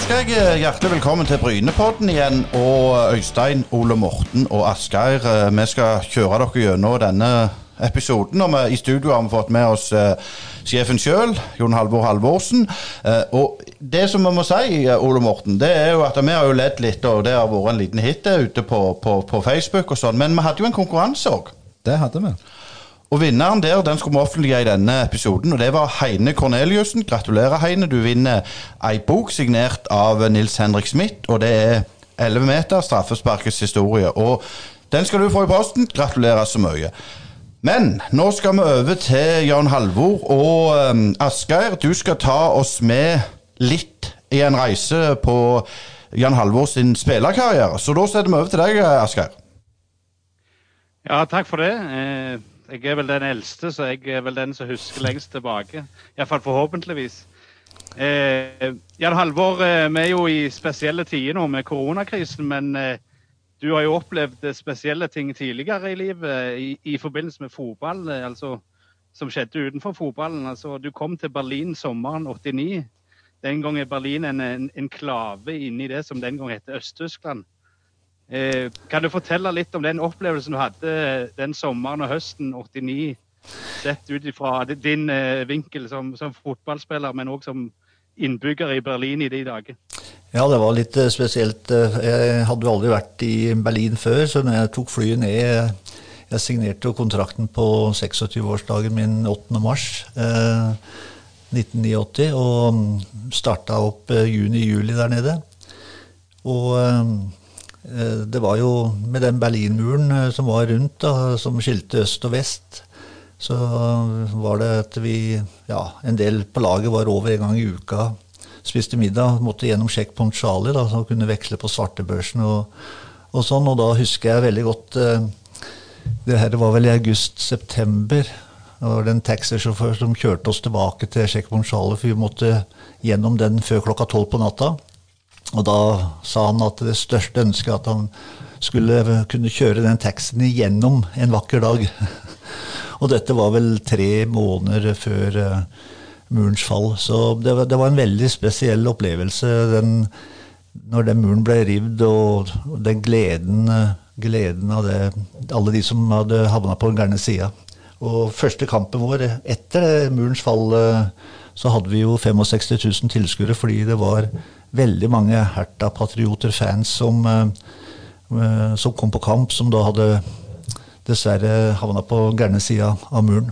ønsker jeg eh, hjertelig velkommen til Brynepodden igjen. Og Øystein, Ole Morten og Asgeir, eh, vi skal kjøre dere gjennom denne episoden. Og vi, i studio har vi fått med oss eh, sjefen sjøl, Jon Halvor Halvorsen. Eh, og det som vi må si, eh, Ole Morten, det er jo at vi har jo ledd litt, og det har vært en liten hit ute på, på, på Facebook og sånn. Men vi hadde jo en konkurranse òg. Det hadde vi. Og vinneren der, den skulle vi offentliggjøre i denne episoden, og det var Heine Korneliussen. Gratulerer, Heine. Du vinner ei bok signert av Nils Henrik Smith, og det er 11 meter straffesparkets historie. Og den skal du få i posten. Gratulerer så mye. Men nå skal vi over til Jan Halvor og um, Asgeir. Du skal ta oss med litt i en reise på Jan Halvor sin spillerkarriere. Så da setter vi over til deg, Asgeir. Ja, takk for det. Eh, jeg er vel den eldste, så jeg er vel den som husker lengst tilbake. Iallfall forhåpentligvis. Eh, Jan Halvor, eh, vi er jo i spesielle tider nå med koronakrisen, men eh, du har jo opplevd eh, spesielle ting tidligere i livet i, i forbindelse med fotball, eh, altså som skjedde utenfor fotballen. Altså, du kom til Berlin sommeren 89. Den gang er Berlin en, enklave inni det som den gang het Øst-Tyskland. Eh, kan du fortelle litt om den opplevelsen du hadde den sommeren og høsten 89, sett ut ifra din eh, vinkel som, som, fotballspiller, men òg som innbygger i Berlin i de dager? Ja, det var litt eh, spesielt. Jeg hadde jo aldri vært i Berlin før, så når jeg tok flyet ned Jeg signerte jo kontrakten på 26-årsdagen min 8. mars. Eh, 1989, og starta opp juni-juli der nede. Og Eh, det var jo med den Berlinmuren eh, som var rundt, da, som skilte øst og vest, så var det at vi, ja, en del på laget var over en gang i uka. Spiste middag, måtte gjennom Sjekk Charlie, da, så kunne veksle på svartebørsen og, og sånn. Og da husker jeg veldig godt eh, Det her var vel i august-september. Det var det en taxisjåfør som kjørte oss tilbake til Charlie, for vi måtte gjennom den før klokka tolv på natta. Og da sa han at det største ønsket at han skulle kunne kjøre den taxien igjennom en vakker dag. og dette var vel tre måneder før uh, murens fall. Så det var, det var, en veldig spesiell opplevelse den, når den muren ble rivd, og, den gleden, gleden, av det, alle de som hadde havna på den gærne sida. Og første kampen vår etter murens fall, uh, så hadde vi jo 65 000 tilskuere fordi det var veldig mange Herta-patrioter, fans, som, uh, som, kom på kamp, som da hadde dessverre havna på gærne sida av muren.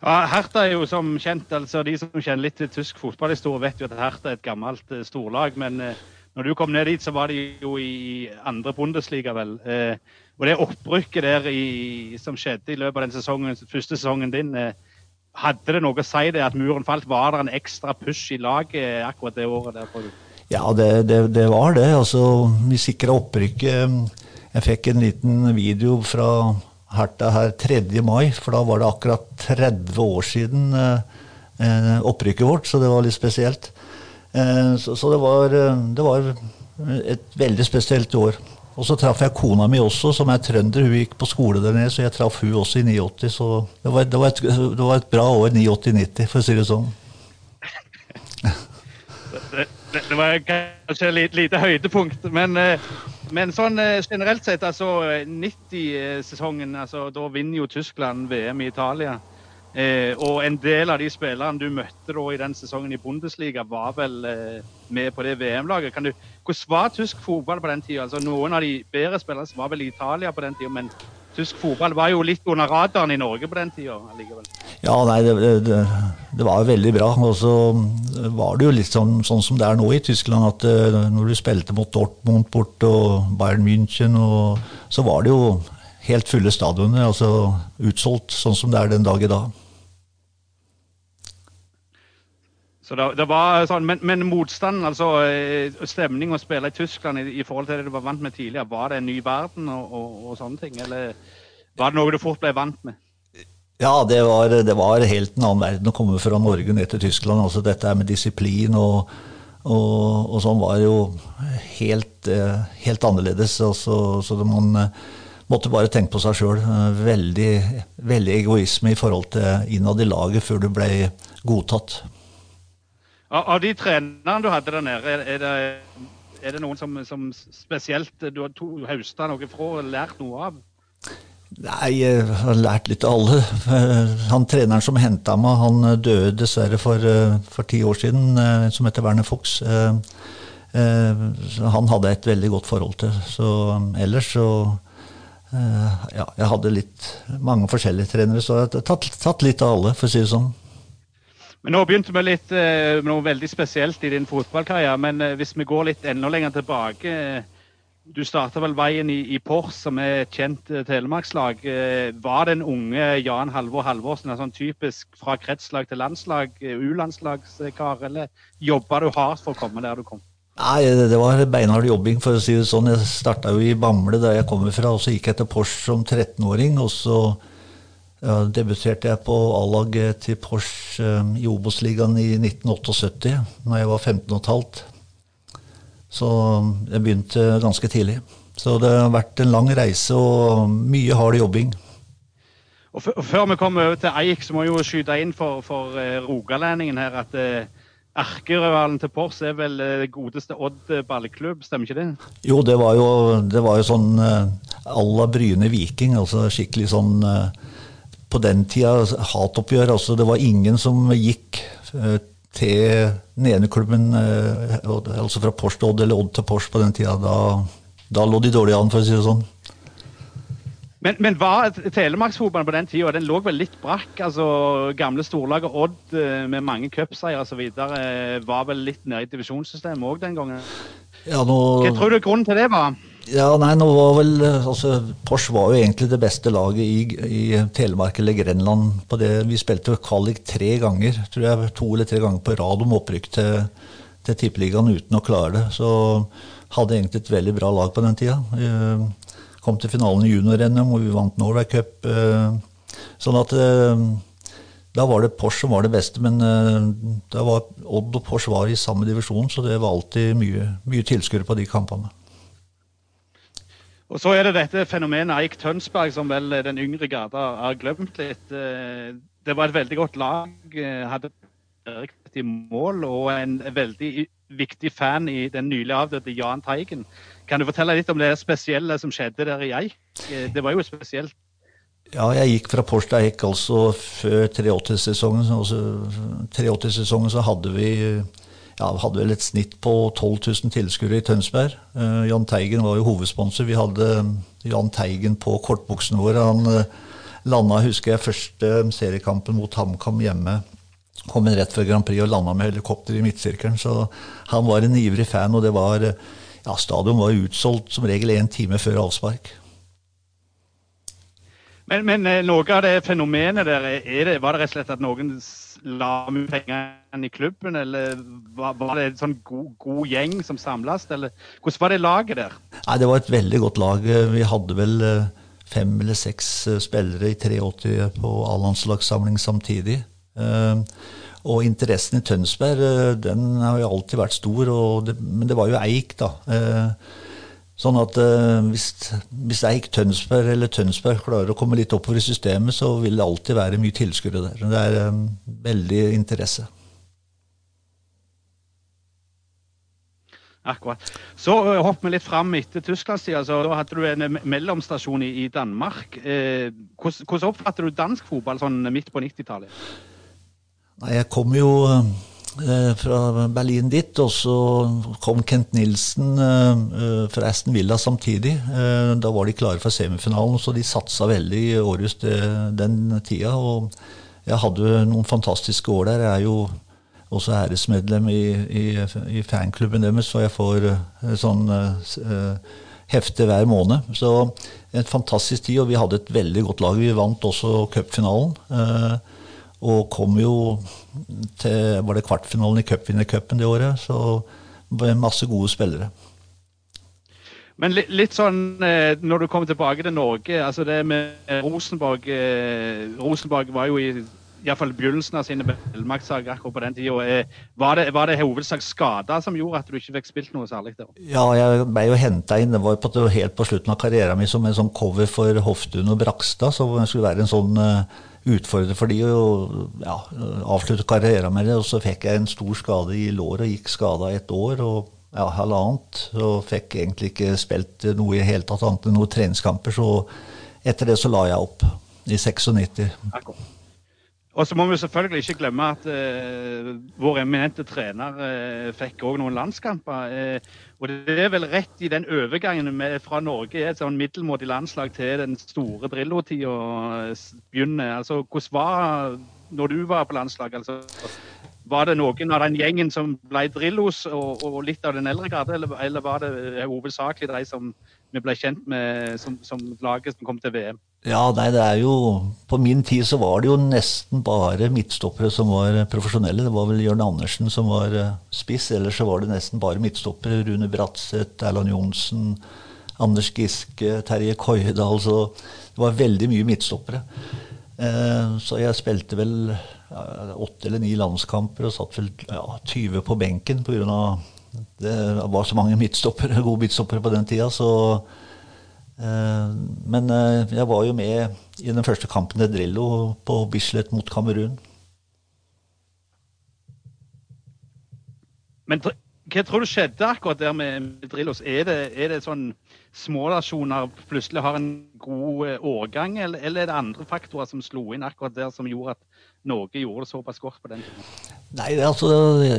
Ja, Herta er jo som kjent, altså De som kjenner litt til tysk fotballhistorie, vet jo at Herta er et gammelt uh, storlag. Men uh, når du kom ned dit, så var de jo i andre Bundesliga, vel. og det opprykket der i, som skjedde i løpet av den sesongen, første sesongen din, hadde det noe å si det at muren falt? Var det en ekstra push i laget akkurat det året? der? Ja, det, det, det, var det. Altså, vi sikra opprykket. Jeg fikk en liten video fra Herta her 3. mai, for da var det akkurat 30 år siden eh, opprykket vårt, så det var litt spesielt. Eh, så, så det, var, det var et veldig spesielt år. Og så traff jeg kona mi også, som er trønder. Hun gikk på skole der nede, så jeg traff hun også i 89. Så det var, det var, et, det var et, bra år, 89-90, for å si det sånn. Det, det, var kanskje et lite høydepunkt, men, eh, men sånn eh, generelt sett, altså 90-sesongen, altså, da vinner jo Tyskland VM i Italia. Eh, og en del av de spillerne du møtte da i den sesongen i Bundesliga, var vel eh, med på det VM-laget. Hvordan var tysk fotball på den tida? Altså, noen av de bedre spillerne var vel i Italia på den tida, men tysk fotball var jo litt under radaren i Norge på den tida allikevel. Ja, nei, det, det, det var veldig bra. Og så var det jo litt sånn, sånn, som det er nå i Tyskland, at uh, når du spilte mot Dortmund bort og Bayern München, og, så var det jo helt fulle stadioner, altså utsolgt, sånn som det er den dag i dag. Så det, det var sånn, Men, men motstanden, altså eh, stemning å spille i Tyskland i, i, forhold til det du var vant med tidligere, var det en ny verden og, og, og sånne ting? Eller var det noe du fort ble vant med? Ja, det var, det var, helt en annen verden å komme fra Norge ned til Tyskland. altså Dette med disiplin og, og, og sånn var jo helt, eh, helt annerledes. Altså, så man måtte bare tenke på seg sjøl. Veldig, veldig egoisme i forhold til innad i laget før du ble godtatt. Av, de trenerne du hadde der nede, er, det, er det, noen som, som spesielt du har høsta noe fra og lært noe av? Nei, jeg har lært litt av alle. Han treneren som henta meg, han døde dessverre for, for, ti år siden, som heter Werner Fuchs. Han hadde et veldig godt forhold til. Så ellers så Ja, jeg hadde litt mange forskjellige trenere, så jeg har tatt, tatt litt av alle, for å si det sånn. Men Nå begynte vi litt med noe veldig spesielt i din fotballkarriere. Men hvis vi går litt enda lenger tilbake du starta vel veien i, i Pors, som er et kjent telemarkslag. Var den unge Jan Halvor Halvorsen en sånn typisk fra kretslag til landslag, U-landslagskar, eller jobba du hardt for å komme der du kom? Nei, det var beinhard jobbing, for å si det sånn. Jeg starta jo i Bamble, der jeg kommer fra, og så gikk jeg til Pors som 13-åring. Og så debuterte jeg på A-laget til Pors i Obos-ligaen i 1978, når jeg var 15 15,5. Så jeg begynte ganske tidlig. Så det har vært en lang reise og mye hard jobbing. Og Før vi kommer over til Eik, så må jeg jo skyte inn for, for uh, rogalendingen her at Erkerøvalen til Pors er vel det godeste Odd ballklubb, stemmer ikke det? Jo, det var jo, det var jo sånn à la Bryne Viking. altså Skikkelig sånn uh, På den tida hatoppgjør. altså Det var ingen som gikk uh, til den ene klubben, eh, altså fra Porsche til Odd eller Odd til Porsche på den tida. Da, da lå de dårlig an, for å si det sånn. Men, men var telemarksfotballen på den tida den lå vel litt brakk? altså Gamle storlaget Odd eh, med mange cupseier osv. var vel litt nede i divisjonssystemet òg den gangen? Ja, nå... Hva tror du grunnen til det var? Ja, nei, nå var vel altså, Porsche var jo egentlig det beste laget i, i Telemark eller Grenland. på det. Vi spilte kvalik tre ganger, tror jeg, to eller tre ganger på rad om opprykk til, til Tippeligaen uten å klare det. Så hadde egentlig et veldig bra lag på den tida. Vi kom til finalen i junior-NM, og vi vant Norway Cup. Eh, sånn at eh, da var det Porsche som var det beste, men eh, da var Odd og Porsche var i samme divisjon, så det var alltid mye, mye tilskuere på de kampene. Og så er det dette fenomenet Eik Tønsberg, som vel den yngre gata har glemt litt. Eh, det var et veldig godt lag. Eh, hadde riktig mål og en veldig viktig fan i den nylig avdøde Jahn Teigen. Kan du fortelle litt om det spesielle som skjedde der i Eik? Eh, det var jo spesielt. Ja, jeg gikk fra Porsche Eik altså før 83-sesongen. Altså, 83-sesongen så hadde vi ja, hadde vel et snitt på 12 000 tilskuere i Tønsberg. Uh, Jahn Teigen var jo hovedsponsor. Vi hadde uh, Jahn Teigen på kortbuksene våre. Han uh, landa, husker jeg, første seriekampen mot HamKam hjemme. Kom inn rett før Grand Prix og landa med helikopter i midtsirkelen. Så han var en ivrig fan, og det var ja, stadion var utsolgt som regel én time før avspark. Men, men, noe av det fenomenet der, det, var det rett og slett at noen la mye penger i klubben, eller var, var det en sånn god, god, gjeng som samles, eller hvordan var det laget der? Nei, Det var et veldig godt lag. Vi hadde vel eh, fem eller seks eh, spillere i 83 på A-landslagssamling samtidig. Eh, og interessen i Tønsberg den har jo alltid vært stor, det, men det var jo Eik, da. Sånn at uh, hvis, hvis Eik Tønsberg eller Tønsberg klarer å komme litt oppover i systemet, så vil det alltid være mye tilskuere der. Det er um, veldig interesse. Akkurat. Så uh, hopper vi litt fram etter Tysklandstida. Altså, da hadde du en mellomstasjon i, i Danmark. Eh, hvordan, hvordan oppfatter du dansk fotball sånn midt på 90-tallet? Nei, Jeg kom jo Eh, fra Berlin dit. Og så kom Kent Nilsen eh, eh, fra Aston Villa samtidig. Da var de klare for semifinalen, så de satsa veldig i Århus den tida. Og jeg hadde noen fantastiske år der. Jeg er jo også æresmedlem i, i, i fanklubben deres, så jeg får sånn hefte hver måned. Så en fantastisk tid, og vi hadde et veldig godt lag. Vi vant også cupfinalen. Og kom jo til Var det kvartfinalen i cupvinnercupen det året? Så masse gode spillere. Men litt, litt, sånn eh, når du kommer tilbake til Norge altså det med Rosenborg eh, Rosenborg var jo i iallfall begynnelsen av sine velmaktssaker akkurat på den tida. Eh, var det, var det hovedsak skader som gjorde at du ikke fikk spilt noe særlig der? Ja, jeg ble jo henta inn. Det var på, helt på slutten av karrieren min som en sånn cover for Hoftun og Brakstad. Så det skulle være en sånn utfordre for de å ja, avslutte karrieren med det. Og så fikk jeg en stor skade i låret og gikk skada et år og ja, halvannet. Og fikk egentlig ikke spilt noe i hele tatt annet enn noen treningskamper. Så etter det så la jeg opp i 96. Og så må vi selvfølgelig ikke glemme at uh, vår eminente trener uh, fikk òg noen landskamper. Uh, og det er vel rett i den overgangen med, fra Norge er et sånn middelmådig landslag til den store Drillo-tida begynner. Altså, hvordan var når du var på landslaget? Altså, var det noen av den gjengen som ble Drillos og, og litt av den eldre garde, eller, eller, var det hovedsakelig de som vi ble kjent med som, som laget som kom til VM? Ja, nei, det er jo På min tid så var det jo nesten bare midtstoppere som var profesjonelle. Det var vel Jørn Andersen som var eh, spiss, ellers så var det nesten bare midtstoppere. Rune Bratseth, Erland Johnsen, Anders Giske, Terje Koidal. Så det var veldig mye midtstoppere. Eh, så jeg spilte vel åtte eller ni landskamper og satt vel ja, 20 på benken pga. Det var så mange midtstoppere, gode midtstoppere på den tida. så Eh, men eh, jeg var jo med i den første kampen til Drillo på Bislett mot Kamerun. Men hva tror du skjedde akkurat der med Drillos? Er det, er det sånn smånasjoner plutselig har en god eh, årgang, eller, eller, er det andre faktorer som slo inn akkurat der, som gjorde at Norge gjorde det såpass godt på den tiden? Nei, altså,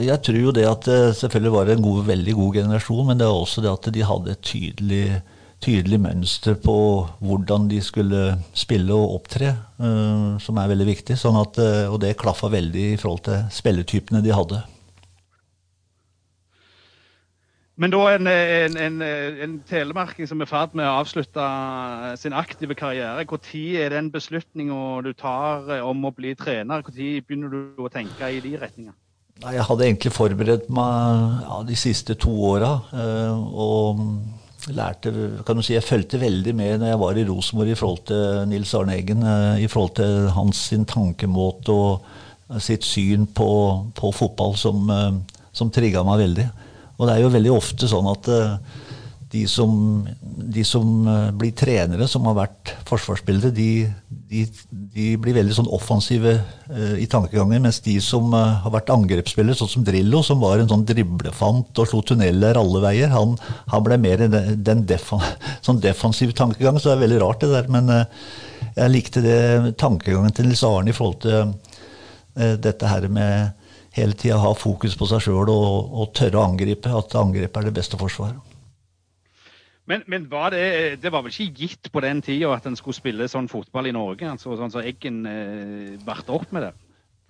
Jeg tror jo det at det selvfølgelig var en god, veldig god generasjon, men det er også det at de hadde et tydelig tydelig mønster på hvordan de skulle spille og opptre, uh, som er veldig viktig. Sånn at, uh, og det klaffa veldig i forhold til spilletypene de hadde. Men da en, en, en, en telemarking som er i ferd med å avslutte sin aktive karriere, når er den beslutninga du tar eh, om å bli trener? Når begynner du å tenke i de retningene? Jeg hadde egentlig forberedt meg ja, de siste to åra. Og lærte, kan du si, Jeg fulgte veldig med når jeg var i Rosenborg i forhold til Nils Arne Eggen. Eh, I forhold til hans tankemåte og sitt syn på, på fotball som, eh, som trigga meg veldig. Og det er jo veldig ofte sånn at eh, de som, de som blir trenere, som har vært forsvarsspillere, de, de, de, blir veldig sånn offensive uh, i tankegangen. Mens de som har vært angrepsspillere, sånn som Drillo, som var en sånn driblefant og slo tunneler alle veier, han, han ble mer den, den defan, sånn defensiv tankegang. Så det er veldig rart, det der. Men jeg likte det tankegangen til Nils Arne i forhold til dette her med hele tida ha fokus på seg sjøl og, og tørre å angripe. At angrep er det beste forsvaret. Men, men var det, det, var vel ikke gitt på den tida at en skulle spille sånn fotball i Norge? altså Sånn som så Eggen eh, varte opp med det?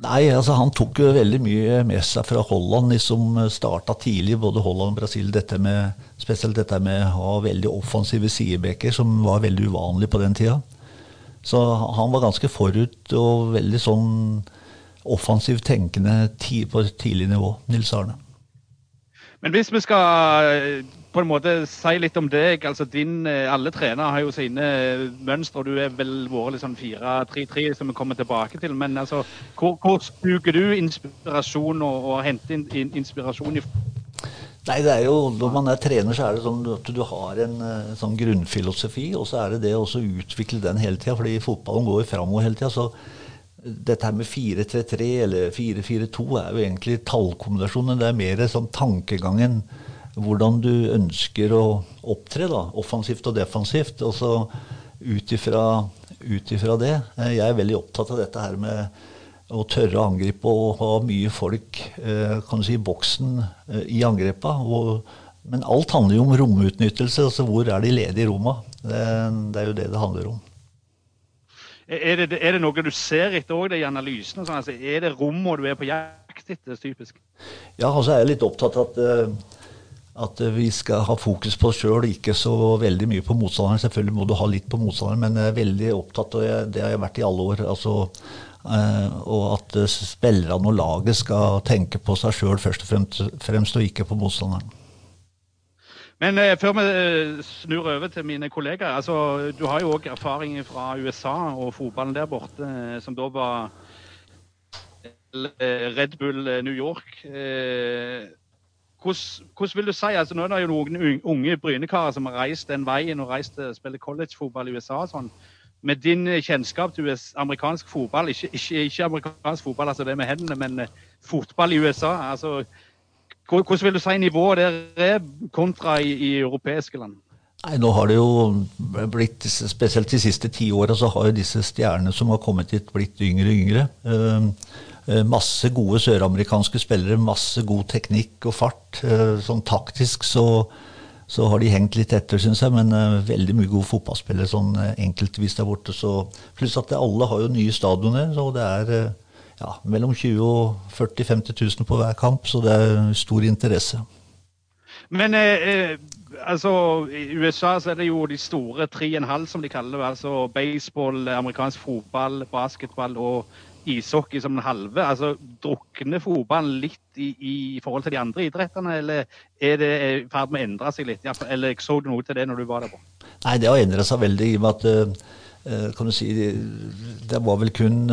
Nei, altså han tok jo veldig mye med seg fra Holland, som liksom starta tidlig. Både Holland og Brasil. Dette med, spesielt dette med å ha veldig offensive sidebekker, som var veldig uvanlig på den tida. Så han var ganske forut og veldig sånn offensivt tenkende på et tidlig nivå, Nils Arne. Men hvis vi skal på en måte si litt om deg. altså din, eh, Alle trenere har jo sine eh, mønstre. Du er vel vært litt sånn 4-3-3 som vi kommer tilbake til. Men altså, hvor, hvor suger du inspirasjon og, og henter in, inspirasjon i Nei, det er jo, Når man er trener, så er det sånn at du har en, eh, sånn grunnfilosofi, og så er det det å utvikle den hele tida. Fordi fotballen går framover hele tida. Dette her med 4-3-3 eller 4-4-2 er jo egentlig tallkombinasjonen. Det er mer sånn tankegangen hvordan du ønsker å opptre, da, offensivt og defensivt. Og så ut ifra det eh, Jeg er veldig opptatt av dette her med å tørre å angripe og ha mye folk eh, kan du si, i boksen eh, i angrepa. men alt handler jo om romutnyttelse. altså Hvor er de ledige romma? Det, det er jo det det handler om. Er det, er det noe du ser etter òg i analysen? Sånn, altså, er det rommet du er på jakt etter, typisk? Ja, altså jeg er litt opptatt av at uh, at vi skal ha fokus på oss sjøl, ikke så veldig mye på motstanderen. Selvfølgelig må du ha litt på motstanderen, men jeg er veldig opptatt, og det har jeg vært i alle år. altså Uh, og at spillerne og laget skal tenke på seg sjøl først og fremst, fremst, og ikke på motstanderen. Men eh, før vi eh, snur over til mine kollegaer. altså Du har jo òg erfaring fra USA og fotballen der borte, eh, som da var Red Bull New York. Eh, hvordan, hvordan, vil du si, altså Nå er det jo noen unge brynekarer som har reist den veien og reist og spiller collegefotball i USA. sånn. med din kjennskap til US, amerikansk fotball, ikke, ikke, ikke, amerikansk fotball, altså det med hendene, men eh, fotball i USA. altså Hvordan vil du si nivået der er kontra i, i europeiske land? Nei, Nå har det jo blitt, spesielt de siste ti åra, så har jo disse stjernene som har kommet hit, blitt yngre og yngre. Eh, masse gode søramerikanske spillere, masse god teknikk og fart. Eh, sånn taktisk så så har de hengt litt etter, syns jeg. Men eh, veldig mye gode fotballspillere sånn uh, enkeltvis der borte. Så, pluss at alle har jo nye stadioner. Så det er uh, ja, mellom 20 og 40 50 000 på hver kamp, så det er stor interesse. Men altså, i USA så er det jo de store tre og en halv, som de kaller det. altså Baseball, amerikansk fotball, basketball og ishockey som den halve? altså Drukner fotballen litt i, i, forhold til de andre idrettene, eller er det i ferd med å endre seg litt? Eller så du noe til det når du var der på? Nei, det har endret seg veldig i og med at uh, kan du si, det var vel kun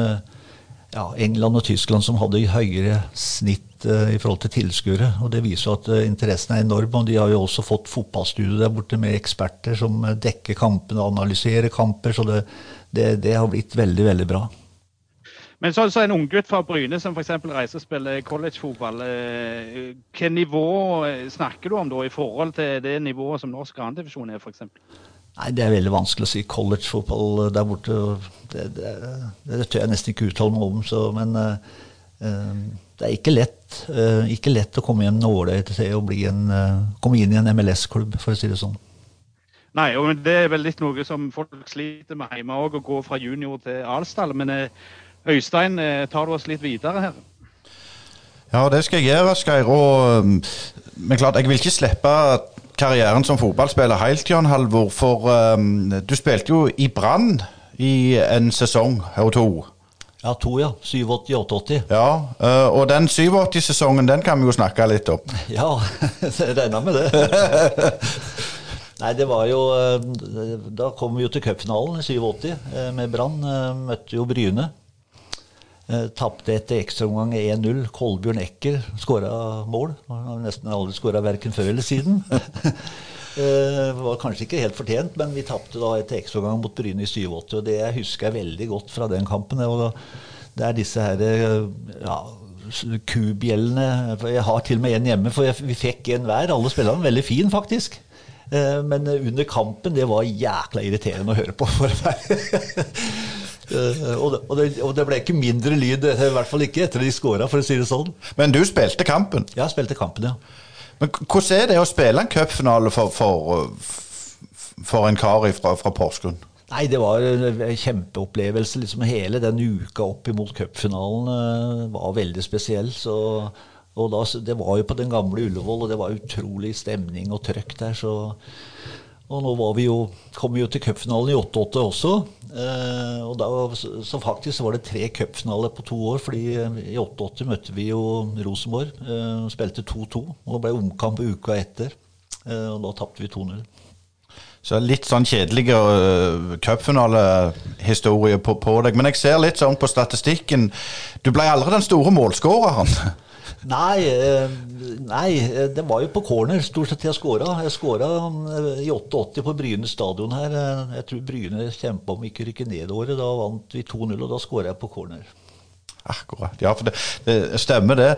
ja, England og Tyskland som hadde høyere snitt uh, i forhold til tilskuere. Og det viser at interessen er enorm. Og de har jo også fått fotballstudio der borte med eksperter som dekker kampene og analyserer kamper. Så det, det, det har blitt veldig, veldig bra. Men så, så en unggutt fra Bryne som f.eks. reiser og spiller collegefotball. Eh, hvilket nivå eh, snakker du om da, i forhold til det nivået som norsk andredivisjon er, f.eks.? Nei, Det er veldig vanskelig å si. Collegefotball der borte, det, det, det, tør jeg nesten ikke uttale meg om. Så, men uh, det er ikke lett, uh, ikke lett å komme i en nåløye til å en, uh, komme inn i en MLS-klubb, for å si det sånn. Nei, og det er vel litt noe som folk sliter med hjemme òg, å gå fra junior til Alsdal. Men Øystein, eh, tar du oss litt videre her? Ja, det skal jeg gjøre, Asgeir. Um, men klart, jeg vil ikke slippe karrieren som fotballspiller helt, Jan Halvor. For um, du spilte jo i Brann i en sesong og to. Ja, to, ja. 87-88. Ja, uh, Og den 87-sesongen, den kan vi jo snakke litt om. Ja, jeg regna med det. Nei, det var jo uh, Da kom vi jo til cupfinalen i 87 uh, med Brann. Møtte jo Bryne. Eh, Tapte etter ekstraomgang 1-0. Kolbjørn Ecker skåra mål. Han har nesten aldri skåra verken før eller siden. Det var kanskje ikke helt fortjent, men vi tapte da etter ekstraomgang mot Bryne i 87. Og det husker jeg veldig godt fra den kampen. Og det er disse her eh, ja, kubjellene Jeg har til og med en hjemme, for vi fikk en hver. Alle spillerne veldig fin, faktisk. Eh, men under kampen, det var jækla irriterende å høre på. for Uh, og, det, og, det, og, det, ble ikke mindre lyd, i hvert fall ikke etter de skåra, for å si det sånn. Men du spilte kampen? Ja, jeg spilte kampen, ja. Men Hvordan er det å spille en cupfinale for, for, for, en kar fra, fra Porsgrunn? Nei, det var en kjempeopplevelse. Liksom hele den uka opp imot cupfinalen uh, var veldig spesiell. Så, og da, det var jo på den gamle Ullevål, og det var utrolig stemning og trøkk der. så og nå var vi jo, kom vi jo til cupfinalen i 88 også. Eh, og da, så faktisk var det tre cupfinaler på to år. fordi eh, i 88 møtte vi jo Rosenborg. Eh, spilte 2-2. Og det ble omkamp uka etter. Eh, og da tapte vi 2-0. Så litt sånn kjedelige uh, cupfinalehistorie på, på deg. Men jeg ser litt sånn på statistikken. Du ble aldri den store målskåreren. Nei, eh, nei, eh, det var jo på corner stort sett jeg skåra. Jeg skåra eh, i 88 på Bryne stadion her. Jeg tror Bryne kjempa om ikke rykke ned året. Da vant vi 2-0, og da skåra jeg på corner. Akkurat. Ja, for det, det stemmer, det.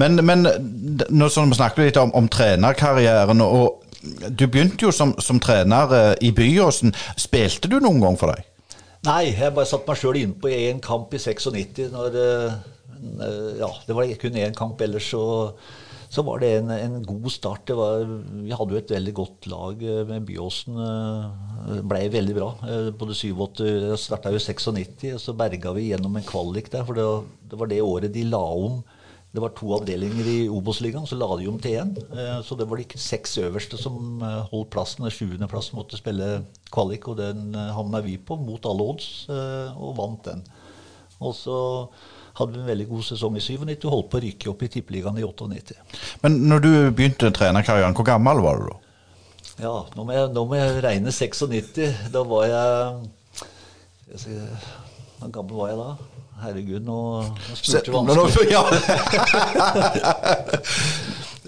Men, men nå som vi snakket litt om, om trenerkarrieren. og Du begynte jo som, som trener i Byåsen. Spilte du noen gang for deg? Nei, jeg bare satte meg sjøl innpå i én kamp i 96. når ja, det var kun én kamp. Ellers så, så var det en, en god start. Var, vi hadde jo et veldig godt lag eh, med Byåsen. Eh, ble veldig bra. Både 87 Jeg starta jo 96, og så berga vi gjennom en kvalik der. For det, det var det året de la om. Det var to avdelinger i Obos-ligaen, så la de om til én. Så det var de seks øverste som holdt plassen. Den sjuendeplassen måtte spille kvalik, og den havna vi på mot alle odds, og vant den. Og så hadde vi en veldig god sesong i 97 og holdt på å rykke opp i Tippeligaen i 98. Men når du begynte trenerkarrieren, hvor gammel var du da? Ja, nå må, jeg, nå må jeg regne 96. Da var jeg, jeg si, Hvor gammel var jeg da? Herregud, nå, nå spurte du vanskelig. Ja.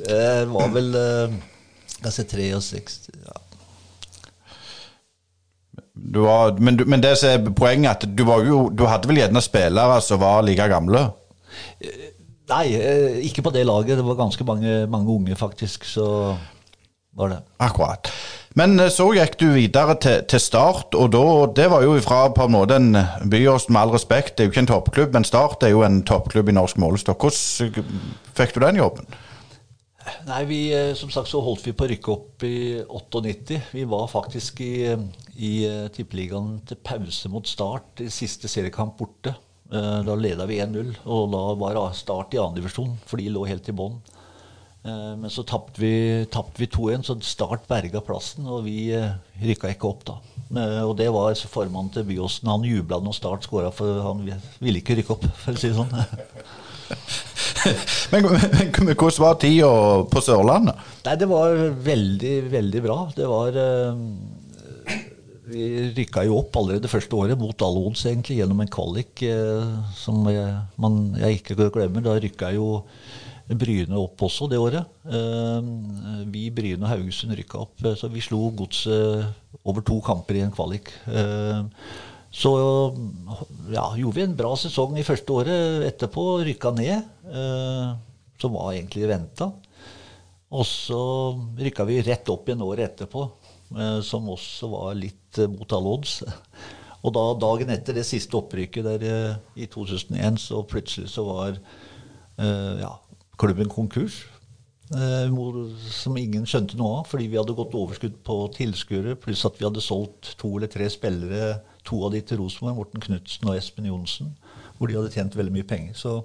det var vel Jeg si 63 ja. Var, men, du, men det som er poenget, at du, var jo, du hadde vel gjerne spillere som var like gamle? Nei, eh, ikke på det laget. Det var ganske mange, mange unge, faktisk. Så var det. Akkurat. Men eh, så gikk du videre til, til Start, og da, det var jo fra på en måte en Byås, med all respekt, det er jo ikke en toppklubb, men Start er jo en toppklubb i norsk målestokk. Hvordan eh, fikk du den jobben? Nei, vi, eh, som sagt så holdt vi på å rykke opp i 98. Vi var faktisk i, i Tippeligaen til pause mot Start i siste seriekamp borte. Da leda vi 1-0, og da var Start i andredivisjon, for de lå helt i bånn. Eh, men så tapte vi, vi 2-1, så Start berga plassen, og vi eh, rykka ikke opp da. Eh, og det var formannen til Byåsen. Han jubla når Start skåra, for han ville ikke rykke opp, for å si det sånn. men, men, hvordan var tida på Sørlandet? Nei, Det var veldig, veldig bra. Det var Vi rykka jo opp allerede det første året, mot all odds, egentlig, gjennom en kvalik som jeg, man, jeg ikke glemmer. Da rykka jo Bryne opp også det året. Eh, vi, Bryne og Haugesund rykka opp, eh, så vi slo Godset over to kamper i en kvalik. Eh, så ja, gjorde vi en bra sesong i første året. Etterpå rykka ned, som var egentlig venta. Og så rykka vi rett opp igjen året etterpå, som også var litt mot alle odds. Og da, dagen etter det siste opprykket der i 2001, så plutselig så var ja, klubben konkurs. Eh, som ingen skjønte noe av, fordi vi hadde gått overskudd på tilskuere, pluss at vi hadde solgt to eller tre spillere, to av de til Rosenborg, Morten Knutsen og Espen Johnsen, hvor de hadde tjent veldig mye penger. Så,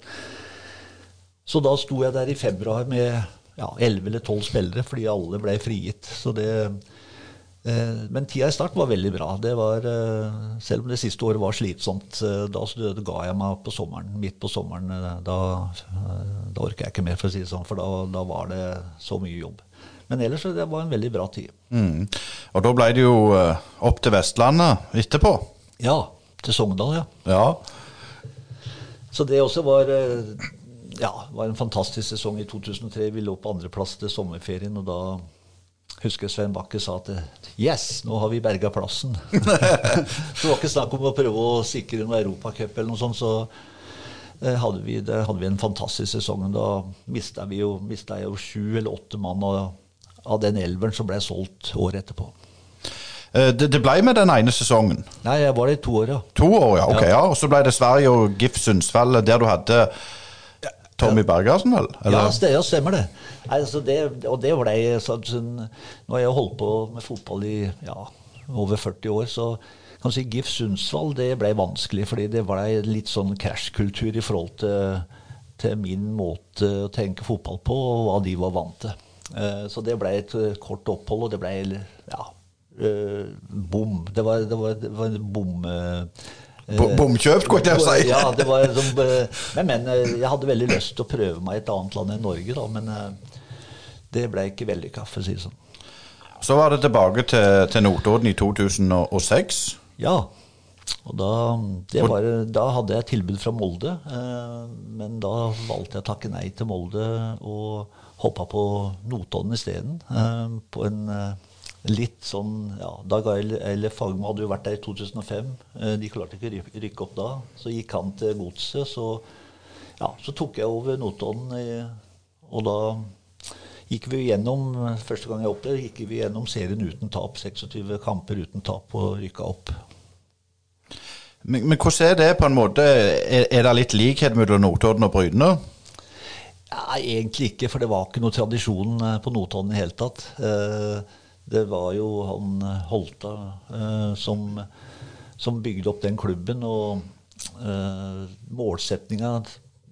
så da sto jeg der i februar med ja, 11 eller 12 spillere, fordi alle ble frigitt. Så det, Eh, men tida i start var veldig bra. Var, eh, selv om det siste året var slitsomt. Eh, da ga jeg meg på sommeren, midt på sommeren. Da, da orker jeg ikke mer, for å si det sånn, for da, da var det så mye jobb. Men ellers det var en veldig bra tid. Mm. Og da ble det jo opp til Vestlandet etterpå? Ja. Til Sogndal, ja. ja. Så det også var ja, var en fantastisk sesong i 2003. Vi lå på andreplass til sommerferien, og da husker Svein Bakke sa at Yes, nå har vi berga plassen. så det var ikke snakk om å prøve å sikre noen europacup eller noe sånt. Så eh, hadde vi, det, hadde vi en fantastisk sesong. Da mista jeg jo sju eller åtte mann av, av den elveren som ble solgt året etterpå. Eh, det, det ble med den ene sesongen? Nei, jeg var det i to år, ja. To år, ja, ok, ja. ja. Og så ble det Sverige og GIF Sundsvall, der du hadde Tommy Bergersen, vel? Eller? Ja, det, ja, stemmer det. Nei, altså det. Og det ble sånn, sånn, Nå har jeg holdt på med fotball i ja, over 40 år, så kan du si GIF Sundsvall det ble vanskelig, fordi det ble litt sånn krasjkultur i forhold til, til, min måte å tenke fotball på, og hva de var vant til. Eh, så det ble et kort opphold, og det ble ja, eh, bom. Det var, det var, det var en bom... Eh, Bomkjøpt, kunne jeg si. ja, det var men, men, eh, jeg hadde veldig lyst til å prøve meg i et annet land enn Norge, da, men eh, det ble ikke vellykka, for å si det sånn. Så var det tilbake til, til Notodden i 2006. Ja. Og da, var, da, hadde jeg tilbud fra Molde, eh, men da valgte jeg å takke nei til Molde og hoppa på Notodden isteden. Eh, på en eh, litt sånn ja, Dag Eilef Fagmo hadde jo vært der i 2005. Eh, de klarte ikke å rykke opp da. Så gikk han til Godset. Så, ja, så tok jeg over Notodden, og da gikk vi gjennom første gang jeg opp der, gikk vi gjennom serien uten tap. 26 kamper uten tap og rykka opp. Men, men, hvordan er det på en måte? Er, er det litt likhet mellom Notodden og Bryne? Ja, egentlig ikke, for det var ikke noe tradisjon eh, på Notodden i det hele tatt. Eh, det var jo han eh, Holta som, som, bygde opp den klubben. Og målsettinga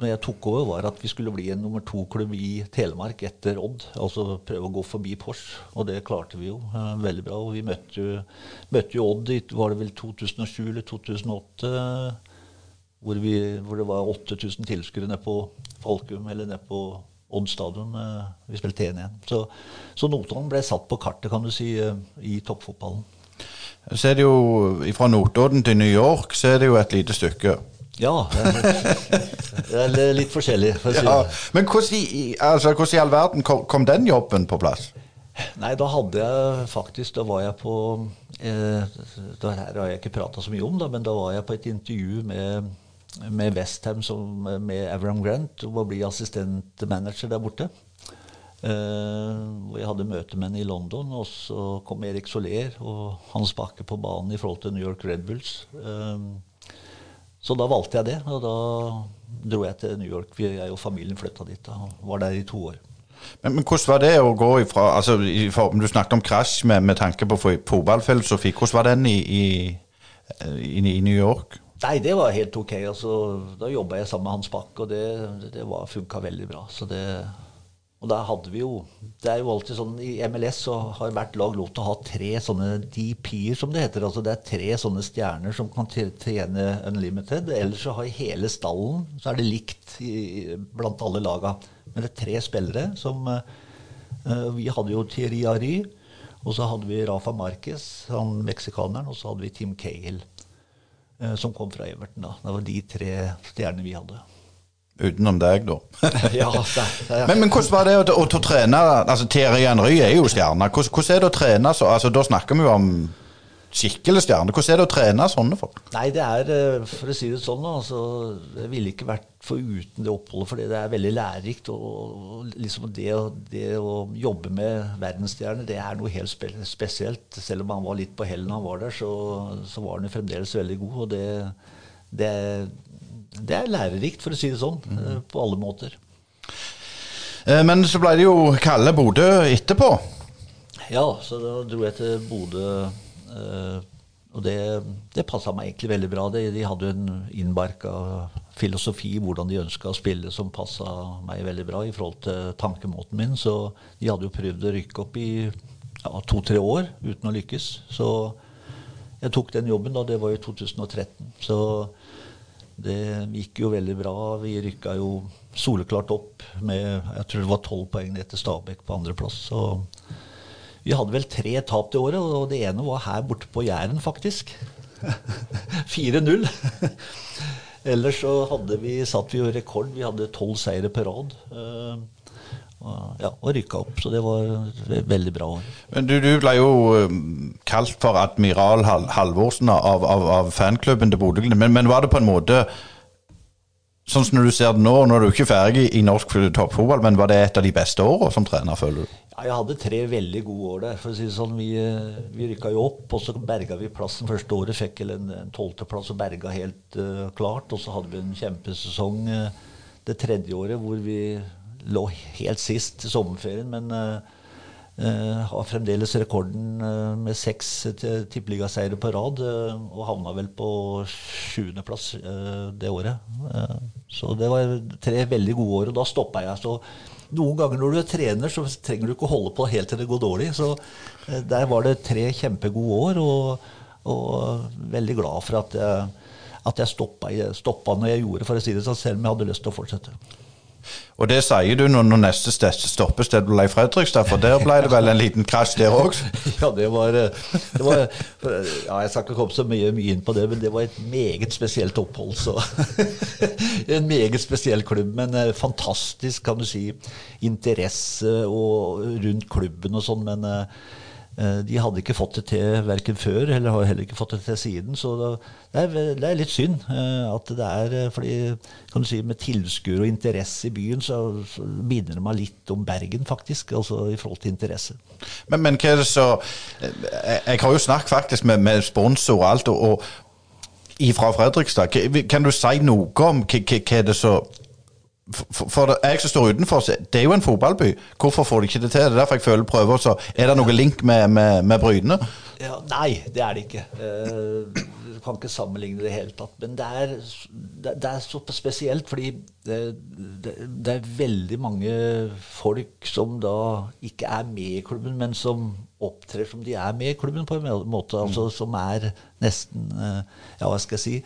når jeg tok over, var at vi skulle bli en nummer to-klubb i Telemark etter Odd. Altså prøve å gå forbi Pors. Og det klarte vi jo veldig bra. Og vi møtte jo, møtte jo Odd i var det vel 2007 eller 2008. Hvor, vi, hvor det var 8000 tilskuere nede på Falkum, eller nede på Odd stadion. Eh, vi spilte 1-1. Så, så Notodden ble satt på kartet, kan du si, eh, i toppfotballen. Så er det jo Fra Notodden til New York så er det jo et lite stykke. Ja. Det er litt forskjellig. For ja, men hvordan i, altså, hvordan i all verden kom, kom, den jobben på plass? Nei, da hadde jeg faktisk Da var jeg på eh, det her har jeg ikke prata så mye om, da, men da var jeg på et intervju med, med Westham med Avram Grant om å bli assistentmanager der borte. Eh, hvor jeg hadde møte med henne i London, og så kom Erik Soler og Hans Bakke på banen i forhold til New York Red Bulls. Eh, så da valgte jeg det, og da dro jeg til New York. Jeg og familien flytta dit og var der i to år. Men, men, hvordan var det å gå ifra altså, Du snakket om krasj med, med tanke på fotballfilosofi. Hvordan var den i, i, i, i, New York? Nei, det var helt ok. Altså, da jobba jeg sammen med Hans Bakk, og det, det, funka veldig bra. Det, og da hadde vi jo Det er jo alltid sånn I MLS så har hvert lag lov til å ha tre sånne DP-er, som det heter. Altså det er tre sånne stjerner som kan tjene unlimited. Ellers så har hele stallen så er det likt i, blant alle laga. Men det er tre spillere som uh, Vi hadde jo Thierry Ary, og så hadde vi Rafa Marquez, han meksikaneren, og så hadde vi Tim Cahill, som kom fra Everton. da. Det var de tre stjernene vi hadde. Utenom deg, da. ja, det, det, men, men, hvordan var det å, å, å trene altså Terje Henry er jo stjerne. Hvordan, hvordan, er det å trene så altså, Da snakker vi jo om skikkelig stjerne. Hvordan er det å trene sånne folk? Nei, det er, eh, for å si det sånn, altså, jeg ville ikke vært foruten det oppholdet, for det er veldig lærerikt. Og, liksom det, det, å jobbe med verdensstjerner, det er noe helt spe, spesielt. Selv om han var litt på hell når han var der, så, så var han jo fremdeles veldig god. og det, det det er lærerikt, for å si det sånn, mm. på alle måter. Eh, men så ble det jo kalde Bodø etterpå. Ja, så da dro jeg til Bodø. Eh, og det, det passa meg egentlig veldig bra. De, de hadde en innbarka filosofi hvordan de ønska å spille, som passa meg veldig bra i forhold til tankemåten min. Så de hadde jo prøvd å rykke opp i ja, to-tre år uten å lykkes. Så jeg tok den jobben, da. Det var i 2013. Så det gikk jo veldig bra. Vi rykka jo soleklart opp med jeg tror det var tolv poeng til Stabæk på andreplass. Så vi hadde vel tre tap det året, og det ene var her borte på Jæren, faktisk. 4-0. Ellers så hadde vi, satt vi jo rekord. Vi hadde tolv seire på rad. Uh, ja, og rykka opp. Så det var et veldig bra år. Men du, du ble jo um, kalt for admiral Halvorsen av, av, av fanklubben til Bodø-Glimt. Men, men, var det på en måte Sånn som du ser det nå, nå er du ikke ferdig i norsk toppfotball, men var det et av de beste årene som trener, føler du? Ja, jeg hadde tre veldig gode år der. for å si det sånn. Vi, eh, vi rykka jo opp, og så berga vi plassen første året. Fikk en tolvteplass og berga helt uh, klart. Og så hadde vi en kjempesesong uh, det tredje året hvor vi lå helt sist i sommerferien, men uh, har fremdeles rekorden uh, med seks tippeligaseiere på rad. Uh, og havna vel på sjuendeplass det året. så det var tre veldig gode år, og da stoppa jeg. så noen ganger når du er trener, så trenger du ikke å holde på helt til det går dårlig. Så der var det tre kjempegode år, og, og veldig glad for at jeg, at jeg stoppa, stoppa når jeg gjorde, for å si det sånn, selv om jeg hadde lyst til å fortsette. Og det sier du når, når neste stoppested ble Fredrikstad, for der ble det vel en liten krasj der òg? ja, det var, eh, det var, ja, Jeg skal ikke komme så mye, mye, inn på det, men det var et meget spesielt opphold. Så. en meget spesiell klubb, men eh, fantastisk, kan du si, interesse og, rundt klubben og sånn. men Eh, de hadde ikke fått det til verken før eller har heller ikke fått det til siden. Så det er, det er litt synd eh, at det er eh, fordi kan du si, Med tilskuere og interesse i byen så, så minner det meg litt om Bergen, faktisk. Altså i forhold til interesse. Men, men hva er det så Jeg, har jo snakket faktisk med, med sponsor og alt. og, og ifra Fredrikstad, kan du si noe om hva, hva er det så for, for jeg som står utenfor, det er jo en fotballby. Hvorfor får de ikke det til? Det er derfor jeg føler prøver. Så er det noe link med, med, med Bryne? Ja, nei, det er det ikke. Uh, du kan ikke sammenligne det i det hele tatt. Men det er, det, er så spesielt, fordi det, det, det, er veldig mange folk som da ikke er med i klubben, men som opptrer som de er med i klubben på en måte. Altså som er nesten uh, Ja, hva skal jeg si?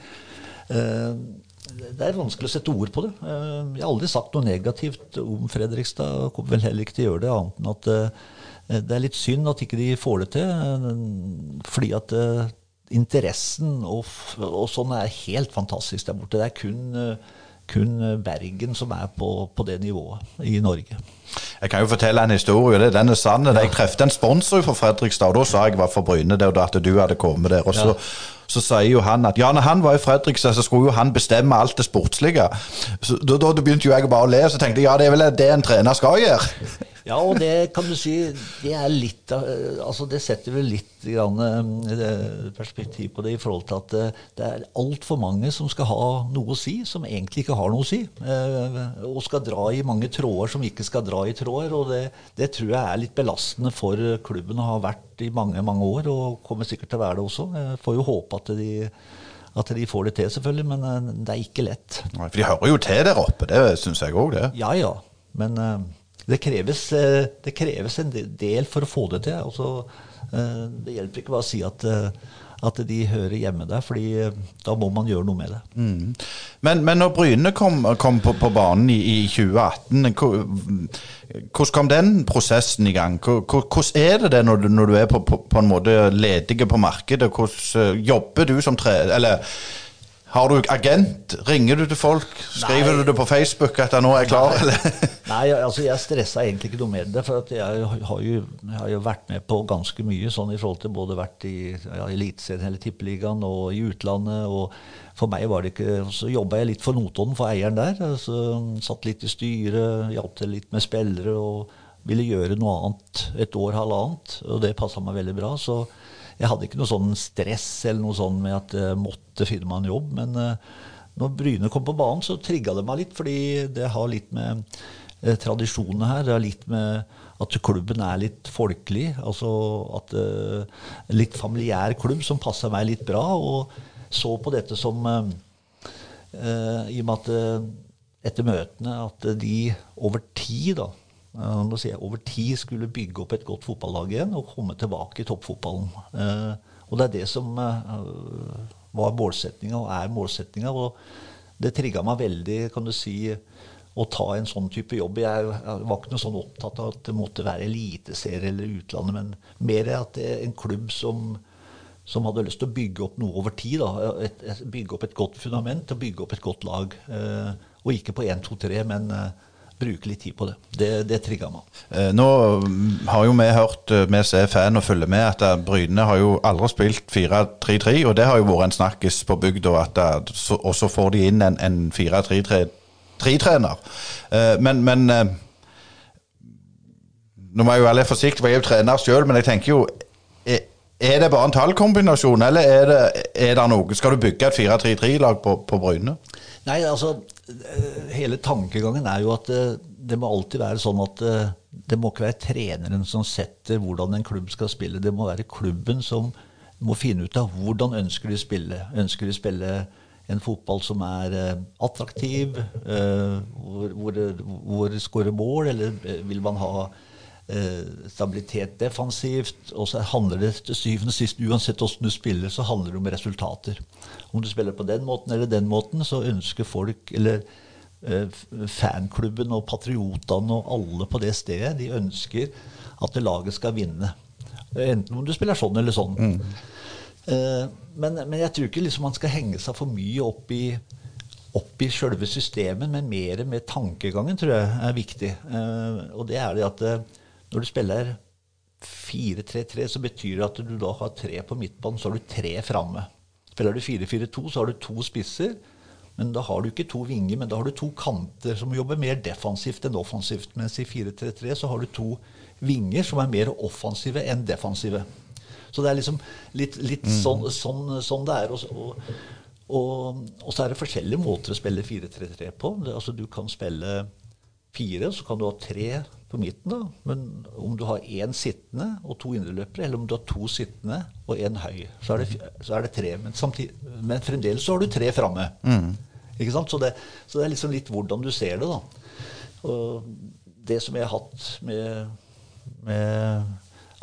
Det er vanskelig å sette ord på det. Eh, jeg har aldri sagt noe negativt om Fredrikstad. Kommer vel heller ikke til å gjøre det, annet enn at eh, det er litt synd at ikke de får det til. Eh, fordi at interessen og, og sånn er helt fantastisk der borte. Det er kun kun Bergen som er på, på det nivået i Norge. Jeg kan jo fortelle en historie. det, Den er sann. Ja. Jeg treffet en sponsor fra Fredrikstad, og da sa jeg var for Bryne det, og at du hadde kommet der. og så ja. Så sier jo han at ja, når han var i Fredrikstad, så skulle jo han bestemme alt det sportslige. Så Da, da begynte jo jeg bare å le, så tenkte jeg ja, det er vel det en trener skal gjøre. Ja, og det kan du si det er litt altså Det setter vel litt grann, eh, perspektiv på det i forhold til at eh, det er altfor mange som skal ha noe å si, som egentlig ikke har noe å si. Eh, og skal dra i mange tråder som ikke skal dra i tråder. Og det, det tror jeg er litt belastende for klubben å ha vært i mange, mange år, og kommer sikkert til å være det også. Jeg får jo håpe at de at de får det til, selvfølgelig, men det er ikke lett. Nei, For de hører jo til der oppe, det syns jeg òg, det. Ja ja. Men det kreves, eh, det kreves, en del for å få det til. Altså, eh, det hjelper ikke bare å si at, eh, at de hører hjemme der, fordi da må man gjøre noe med det. Mm. Men, men, når Bryne kom, kom på, på, banen i, i 2018, hvordan kom den prosessen i gang? Hvordan er det det når du, når du er på, på, på, en måte ledig på markedet? Hvordan jobber du som tre... Eller har du agent? Ringer du til folk? Skriver Nei. du det på Facebook at jeg nå er klar? Nei, Nei altså jeg stressa egentlig ikke noe med det. For jeg har, jo, jeg har, jo, vært med på ganske mye sånn i forhold til både vært i ja, Eliteserien eller Tippeligaen og i utlandet. og for meg var det ikke, Så jobba jeg litt for Notodden, for eieren der. Altså, satt litt i styret, hjalp til litt med spillere og ville gjøre noe annet et år, halvannet. Og det passa meg veldig bra. så jeg hadde ikke noe sånn stress eller noe sånn med at jeg måtte finne meg en jobb. Men uh, når Bryne kom på banen, så trigga det meg litt, fordi det har litt med uh, tradisjonene her. Det har litt med at klubben er litt folkelig. Altså at uh, Litt familiær klubb som passer meg litt bra. Og så på dette som I og med at etter møtene at de over tid da nå sier jeg, over tid skulle bygge opp et godt fotballag igjen og komme tilbake i toppfotballen. Eh, og det er det som eh, var målsettinga og er målsettinga. Og det trigga meg veldig, kan du si, å ta en sånn type jobb. Jeg, var ikke noe sånn opptatt av at det måtte være eliteserie eller utlandet, men mer at det er en klubb som, som hadde lyst til å bygge opp noe over tid. Da. Et, bygge opp et godt fundament og bygge opp et godt lag. Eh, og ikke på 1, 2, 3, men bruke litt tid på det. Det, det trigger meg. Eh, nå har jo vi hørt, eh, vi som er fan og følger med, at eh, Bryne har jo aldri spilt 4-3-3. Og det har jo vært en snakkis på bygda, og så får de inn en, en 4-3-3-trener. Men, men Nå må jeg jo være litt forsiktig, for jeg er jo trener sjøl, men jeg tenker jo er det bare en tallkombinasjon, eller er det, er det noe Skal du bygge et 4-3-3-lag på, på Bryne? Nei, altså hele tankegangen er jo at det, eh, det må alltid være sånn at eh, det må ikke være treneren som setter hvordan en klubb skal spille. Det må være klubben som må finne ut av hvordan ønsker de spille. Ønsker de spille en fotball som er attraktiv, hvor, hvor, hvor skårer mål, eller vil man ha stabilitet defensivt. Og så handler det til syvende og sist, uansett hvordan du spiller, så handler det om resultater. Om du spiller på den måten eller den måten, så ønsker folk, eller eh, fanklubben og patriotene og alle på det stedet, de ønsker at laget skal vinne. Enten om du spiller sånn eller sånn. Mm. Eh, men, men, jeg tror ikke liksom man skal henge seg for mye opp i, opp i sjølve systemet, men mer med tankegangen, tror jeg er viktig. Eh, og det er det at eh, når du spiller 4-3-3, så betyr det at du da har tre på midtbanen, så har du tre framme. Spiller du 4-4-2, så har du to spisser. Men da har du ikke to vinger, men da har du to kanter som jobber mer defensivt enn offensivt. Mens i 4-3-3 så har du to vinger som er mer offensive enn defensive. Så det er liksom litt, litt mm. sånn, sånn, sånn, det er. Og, og, og, så er det forskjellige måter å spille 4-3-3 på. Altså Du kan spille fire, så kan du ha tre på midten. da, Men om du har én sittende og to indreløpere, eller om du har to sittende og én høy, så er, det, så er det, tre. Men, samtidig, men, fremdeles så har du tre framme. Mm. Ikke sant? Så det, så det, er liksom litt hvordan du ser det. da. Og det som jeg har hatt med, med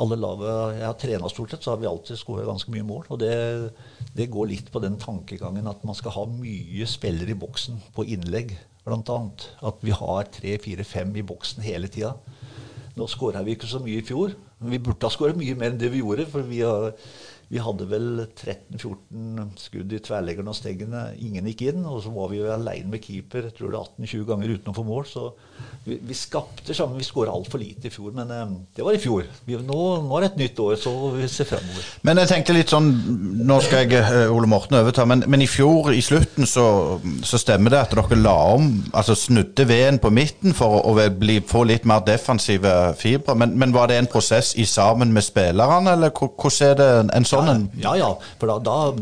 alle lave jeg har trena stort sett, så har vi alltid skåret ganske mye mål. Og det, det, går litt på den tankegangen at man skal ha mye spillere i boksen på innlegg bl.a. At vi har tre, fire, fem i boksen hele tida. Nå skåra vi ikke så mye i fjor. Men vi burde ha skåret mye mer enn det vi gjorde. For vi har, vi hadde vel 13-14 skudd i tverrleggeren og stengene. Ingen gikk inn. Og så var vi jo aleine med keeper jeg tror det 18-20 ganger uten å få mål. Så vi, vi skapte sammen. Vi skåra altfor lite i fjor, men eh, det var i fjor. Vi, nå, nå, er det et nytt år, så vi ser fremover. Men jeg tenkte litt sånn Nå skal jeg eh, Ole Morten overta, men, men i fjor, i slutten, så, så, stemmer det at dere la om, altså snudde veden på midten for å, å bli, få litt mer defensive fibre. Men, men, var det en prosess i sammen med spillerne, eller hvordan er det en sånn en? Ja, ja. For da, da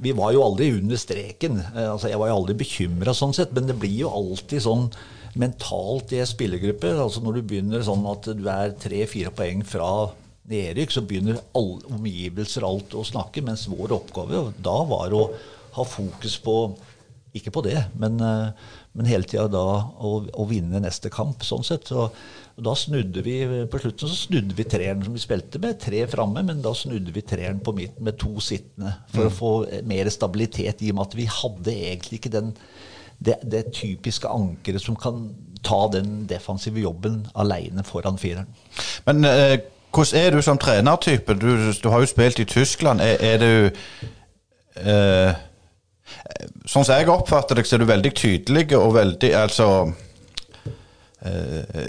vi var jo aldri under streken. Eh, altså, jeg var jo aldri bekymra sånn sett, men det blir jo alltid sånn mentalt i en spillergruppe. Altså når du begynner sånn at du er tre-fire poeng fra nedrykk, så begynner alle omgivelser alt å snakke, mens vår oppgave da var å ha fokus på ikke på det, men, eh, men hele tida da å, å, vinne neste kamp, sånn sett. Så, da snudde vi på slutten så snudde vi treeren som vi spilte med. Tre framme, men da snudde vi treeren på midten med to sittende. For mm. å få mer stabilitet, i og med at vi hadde egentlig ikke den, det, det typiske ankeret som kan ta den defensive jobben aleine foran fireren. Men eh, hvordan er du som trenertype? Du, du, har jo spilt i Tyskland. Er, er du eh, Sånn som jeg oppfatter deg, så er du veldig tydelig og veldig Altså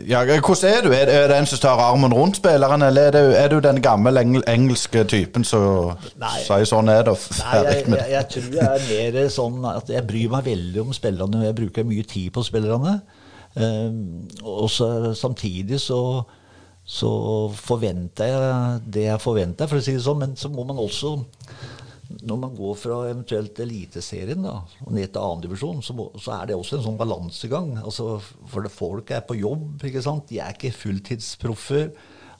ja, hvordan er du? Er, er det en som tar armen rundt spilleren, eller er du, er du den gamle engel, engelske typen som sier sånn er det? Nei, jeg, jeg, jeg, tror jeg er mer sånn at jeg bryr meg veldig om spillerne. Jeg bruker mye tid på spillerne. Um, og så, samtidig så, så forventer jeg det jeg forventer, for å si det sånn. Men så må man også når man går fra eventuelt Eliteserien da, og ned til annendivisjon, så, så er det også en sånn balansegang. Altså, for det, folk er på jobb, ikke sant? de er ikke fulltidsproffer.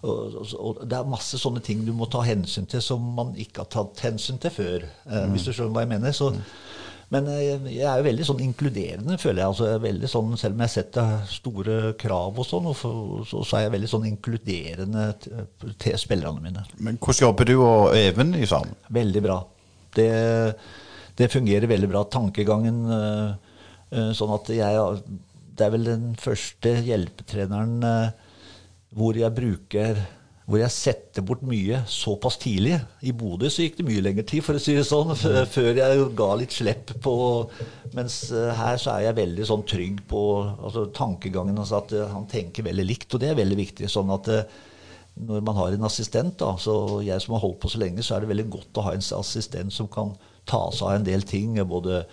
Og, og, og, Det er masse sånne ting du må ta hensyn til som man ikke har tatt hensyn til før. Eh, mm. Hvis du skjønner hva jeg mener. Så, men jeg, eh, jeg, er jo veldig sånn inkluderende, føler jeg. Altså, jeg er veldig sånn, selv om jeg setter store krav og sånn, så, så, er jeg veldig sånn inkluderende til, til spillerne mine. Men Hvordan jobber du og Even i sammen? Veldig bra det, det fungerer veldig bra. Tankegangen eh, eh, sånn at jeg Det er vel den første hjelpetreneren eh, hvor jeg bruker hvor jeg setter bort mye såpass tidlig. I Bodø så gikk det mye lengre tid, for å si det sånn, før jeg ga litt slipp på Mens her så er jeg veldig sånn trygg på altså, tankegangen. Altså at han tenker veldig likt, og det er veldig viktig. sånn at når man har en assistent, da, så jeg som har holdt på så lenge, så er det veldig godt å ha en assistent som kan ta seg av en del ting. Både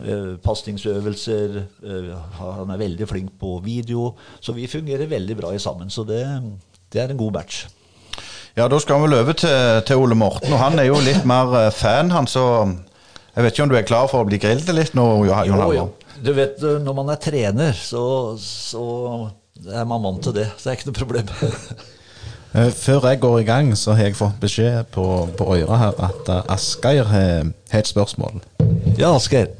uh, pasningsøvelser uh, Han er veldig flink på video. Så vi fungerer veldig bra sammen. Så det, det er en god match. Ja, da skal vi løpe til, til, Ole Morten. Og han er jo litt mer eh, fan, han, så jeg vet ikke om du er klar for å bli grillet litt nå? Johan jo, jo. Du vet, når man er trener, så, så er man vant til det. Så det er ikke noe problem. Eh, før jeg går i gang, så har jeg fått beskjed på, på øret her at uh, Asgeir har, har et spørsmål. Ja, Asgeir.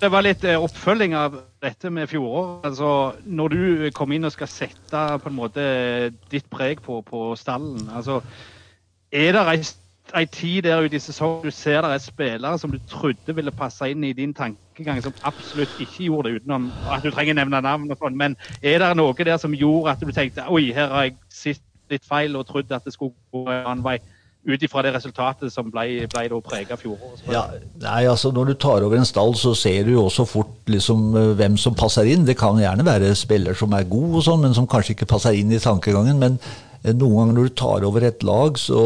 Det var litt uh, oppfølging av dette med fjoråret. Altså, når du kommer inn og skal sette på en måte ditt preg på, på stallen, altså, er det ei, ei tid der ute i sesongen du ser det er spillere som du trodde ville passe inn i din tankegang, som absolutt ikke gjorde det, utenom at du trenger nevne navn og sånn. Men er det noe der som gjorde at du tenkte oi, her har jeg sett litt feil og trodd at det skulle gå en annen vei? Ut ifra det resultatet som ble, ble da prega fjoråret? Ja, nei, altså Når du tar over en stall, så ser du jo også fort liksom, eh, hvem som passer inn. Det kan gjerne være spiller som er god, og sånn, men som kanskje ikke passer inn i tankegangen. Men eh, noen ganger når du tar over et lag, så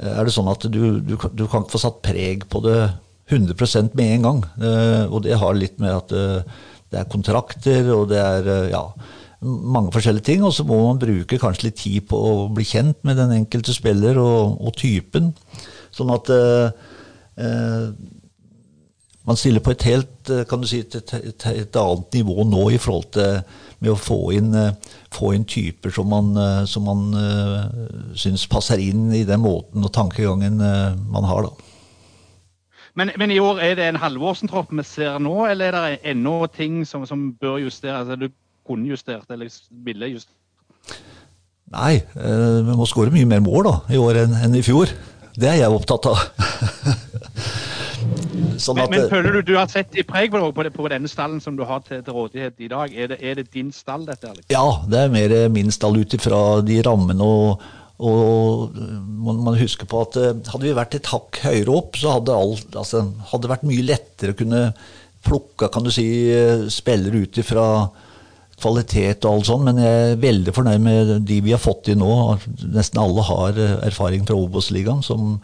Eh, er det sånn at du, du, du kan ikke få satt preg på det 100% med en gang. Eh, og det har litt med at eh, det er kontrakter, og det er ja, mange forskjellige ting. Og så må man bruke kanskje litt tid på å bli kjent med den enkelte spiller og, og typen. Sånn at eh, man stiller på et helt kan du si, et, et, et, annet nivå nå i forhold til med å få inn, eh, få inn typer som man, eh, som man syns passer inn i den måten og tankegangen man har. da. Men, men, i år er det en Halvorsen-tropp vi ser nå, eller er det ennå ting som, som bør justeres? Altså, du kunne justert eller ville justert? Nei, eh, vi må skåre mye mer mål da, i år enn, enn i fjor. Det er jeg opptatt av. Sånn men, men, føler du du har sett i preg på, på, på, denne stallen som du har til, til rådighet i dag? Er det, er det, din stall, dette? Alex? Ja, det er mer min stall ut ifra de rammene og, Og man, man husker på at eh, hadde vi vært et hakk høyere opp, så hadde alt, altså, hadde det vært mye lettere å kunne plukke kan du si, eh, spillere ut ifra kvalitet og alt sånt, men jeg er veldig fornøyd med de vi har fått inn nå. Nesten alle har eh, erfaring fra Obos-ligaen, som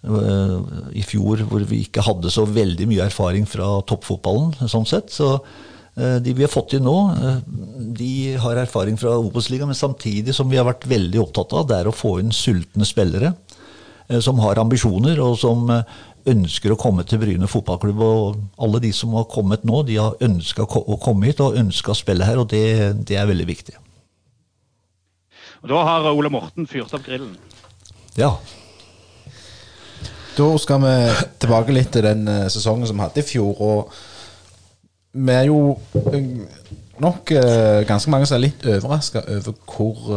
i fjor hvor vi ikke hadde så veldig mye erfaring fra toppfotballen. sånn sett, så de vi har fått inn nå, uh, de har erfaring fra Obos-ligaen, men samtidig som vi har vært veldig opptatt av, det er å få inn sultne spillere som har ambisjoner, og som ønsker å komme til Bryne fotballklubb. Og alle de som har kommet nå, de har ønska å komme hit og ønska å spille her, og det, det, er veldig viktig. Og Da har Ole Morten fyrt opp grillen. Ja. Da skal vi tilbake litt til den sesongen som vi hadde i fjor. Og vi er jo uh, nok uh, ganske mange som er litt overraska over hvor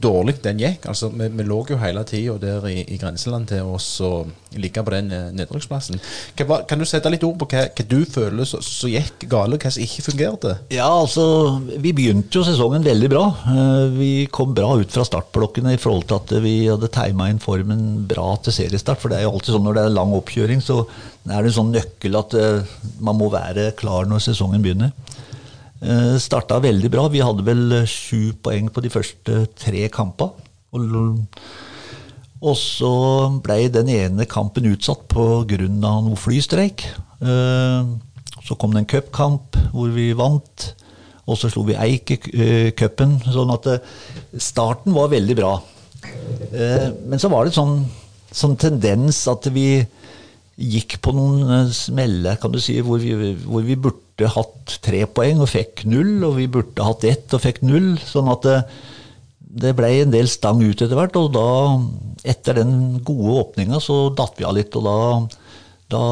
dårlig den gikk. Altså, vi, vi lå jo hele tida der i, i, grenseland til oss å ligge på den eh, nedrykksplassen. Kan du sette litt ord på hva, hva du føler som gikk galt, og hva som ikke fungerte? Ja, altså, Vi begynte jo sesongen veldig bra. Eh, vi kom bra ut fra startblokkene i forhold til at vi hadde teima inn formen bra til seriestart. For det er jo alltid sånn når det er lang oppkjøring, så er det en sånn nøkkel at eh, man må være klar når sesongen begynner. Uh, starta veldig bra. Vi hadde vel eh, sju poeng på de første tre kampene. Og, så ble den ene kampen utsatt pga. noe flystreik. Uh, så kom det en cupkamp hvor vi vant. Og så slo vi Eik i cupen. Sånn at starten var veldig bra. Men så var det sånn, sånn tendens at vi gikk på noen smeller, kan du si, hvor vi, hvor vi burde hatt tre poeng og fikk null, og vi burde hatt ett og fikk null. Sånn at det, det ble en del stang ut etter hvert. Og da, etter den gode åpninga, så datt vi av litt. Og da, da,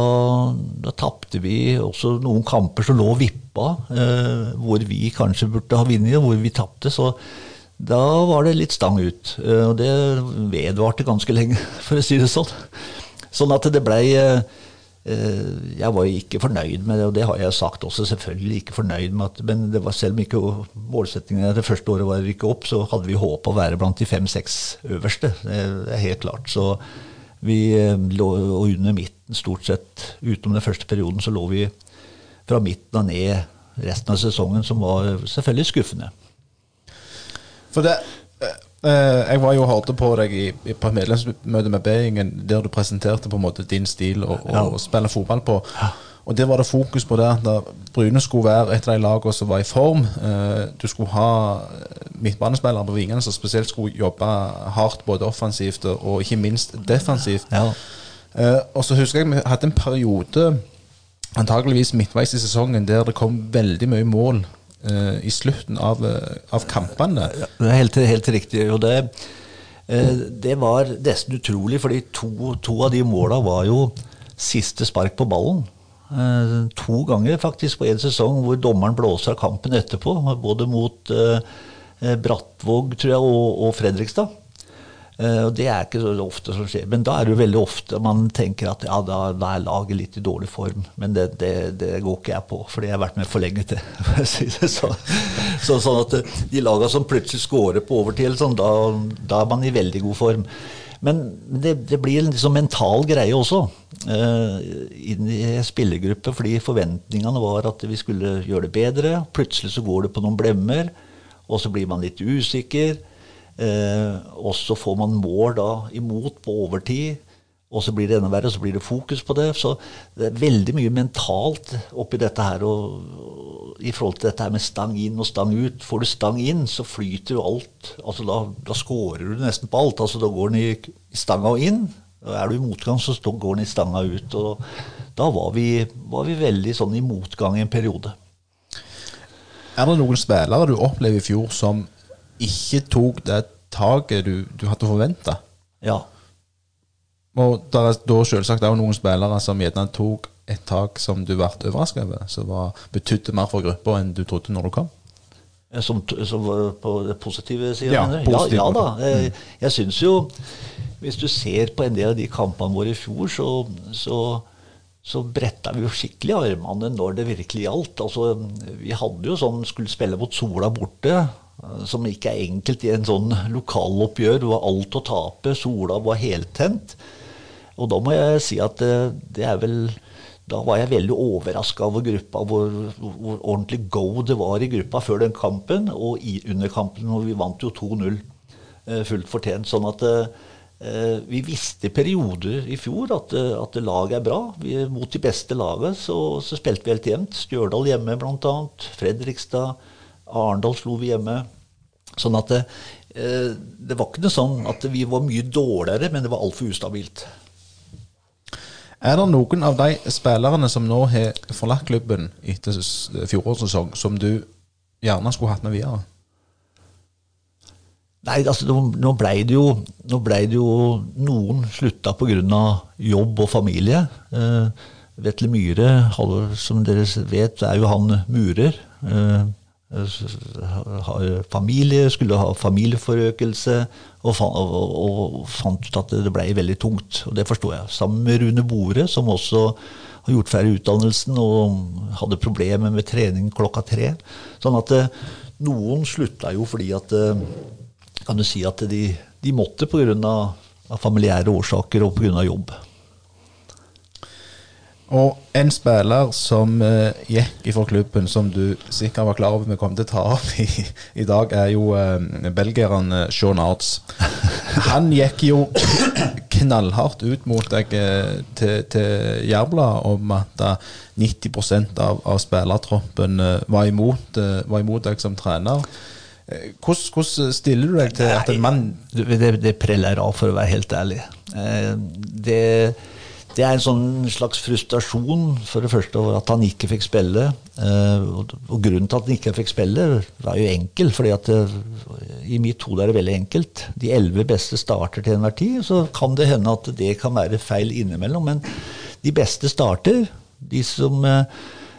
da tapte vi også noen kamper som lå vippa, eh, hvor vi kanskje burde ha vunnet, og hvor vi tapte. Så da var det litt stang ut. Eh, og det vedvarte ganske lenge, for å si det sånn. Sånn at det blei eh, Eh, jeg var ikke fornøyd med det, og det har jeg sagt også. selvfølgelig ikke fornøyd med at, Men var selv om ikke målsettingen det første året var å rykke opp, så hadde vi håp å være blant de fem-seks øverste. Det er helt klart. Så vi lå lå under midten stort sett. Utenom den første perioden så lå vi fra midten og ned resten av sesongen, som var selvfølgelig skuffende. For det Eh, jeg var jo og hørte på deg i, på et medlemsmøte med B-gjengen der du presenterte på en måte din stil å ja. spille fotball på. Og det var det fokus på der. Da Bryne skulle være et av de lagene som var i form. Eh, du skulle ha midtbanespillere på vingene som spesielt skulle jobbe hardt både offensivt og ikke minst defensivt. Ja. Eh, og så husker jeg vi hadde en periode, antageligvis midtveis i sesongen, der det kom veldig mye mål uh, i slutten av, uh, av kampene. Ja, helt, helt riktig. og det, uh, det var nesten utrolig, fordi to, to av de måla var jo siste spark på ballen. to ganger faktisk på én sesong hvor dommeren blåser av kampen etterpå. Både mot Brattvåg tror jeg, og, og Fredrikstad. Uh, og Det er ikke så ofte som skjer. Men da er det jo veldig ofte man tenker at ja, da, da er laget litt i dårlig form. Men det, det, det, går ikke jeg på, fordi jeg har vært med for lenge til. så, så, sånn at De lagene som plutselig scorer på overtid, sånn, da, da, er man i veldig god form. Men det, det blir en liksom mental greie også uh, inn i spillergruppe. Fordi forventningene var at vi skulle gjøre det bedre. Plutselig så går det på noen blemmer, og så blir man litt usikker. Eh, og så får man mål da imot på overtid. Og så blir det enda verre, så blir det fokus på det. Så det er veldig mye mentalt oppi dette her. Og, i forhold til dette her med stang inn og stang ut. Får du stang inn, så flyter jo alt. altså Da, da scorer du nesten på alt. altså Da går den i, i stanga og inn. Og er du i motgang, så går den i stanga ut. og Da var vi, var vi veldig sånn i motgang i en periode. Er det noen spillere du opplever i fjor som ikke tok det taket du, du hadde forventa. Ja. Og der er da selvsagt òg noen spillere som gjerne tok et tak som du ble overraska over, som betydde mer for gruppa enn du trodde når du kom? Som, som på det positive sida, ja, Ja, ja da. Jeg, jeg syns jo Hvis du ser på en del av de kampene våre i fjor, så, så så bretta vi jo skikkelig armene når det virkelig gjaldt. Altså, vi hadde jo sånn, skulle spille mot Sola borte. Som ikke er enkelt i en sånn lokaloppgjør. Du har alt å tape. Sola var heltent. Og da må jeg si at eh, det er vel da var jeg veldig overraska over gruppa, hvor, hvor, ordentlig go det var i gruppa før den kampen og i, underkampen, hvor vi vant jo 2-0 eh, fullt fortjent. Sånn at eh, vi visste perioder i fjor at, at laget er bra. Vi, mot de beste lagene så, så spilte vi helt jevnt. Stjørdal hjemme bl.a. Fredrikstad. Arendal slo vi hjemme. Sånn at det, eh, det var ikke noe sånn at vi var mye dårligere, men det var altfor ustabilt. Er det noen av de spillerne som nå har forlatt klubben etter fjorårets fjorårssesong, som du gjerne skulle hatt med videre? Nei, altså nå, blei det ble det jo Noen slutta pga. jobb og familie. Eh, Vetle Myhre, som dere vet, er jo han murer. Eh, familie, skulle ha familieforøkelse, og, fa og, og fant ut at det blei veldig tungt. Og det forstår jeg. Sammen med Rune Bore, som også har gjort ferdig utdannelsen og hadde problemer med trening klokka tre. Sånn at eh, noen slutta jo fordi at eh, kan du si at de, de måtte pga. Familiære årsaker og pga. jobb. Og en spiller som uh, gikk ifra klubben, som du sikkert var klar over vi kom til å ta opp i, i dag, er jo uh, belgieren uh, Sean Arts. Han gikk jo knallhardt ut mot deg uh, til, til Jærbla om at eh, 90 av, av spillertroppen var, imot, var imot deg som trener. Hvordan, hvordan stiller du deg til at en mann Det, det preller av, for å være helt ærlig. Det, det er en sånn slags frustrasjon, for det første over at han ikke fikk spille. Eh, Og grunnen til at han ikke fikk spille, var jo enkel. fordi at det, I mitt hode er det veldig enkelt. De elleve beste starter til enhver tid. Så kan det hende at det kan være feil innimellom. Men de beste starter. De som, eh,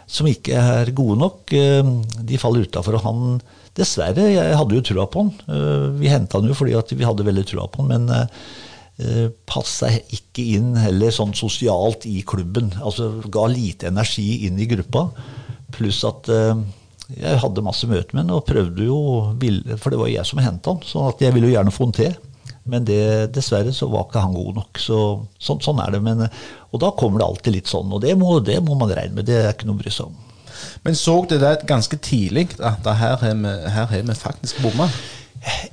som ikke er gode nok, eh, de faller utafor. Og han Dessverre, jeg hadde jo trua på han. Eh, Vi henta han jo fordi vi hadde veldig trua på han, men eh, passa ikke inn heller sånn sosialt i klubben. Altså ga lite energi inn i gruppa. Pluss at eh, jeg hadde masse møter med han og prøvde jo For det var jeg som henta han, så jeg ville jo gjerne få han til. Men det, dessverre så var ikke han god nok. Så, sånn, sånn er det. Men, eh, og da kommer det alltid litt sånn, og det må, det må man regne med. Det er ikke noe å bry seg om. Men så du det ganske tidlig at her har vi faktisk bomma?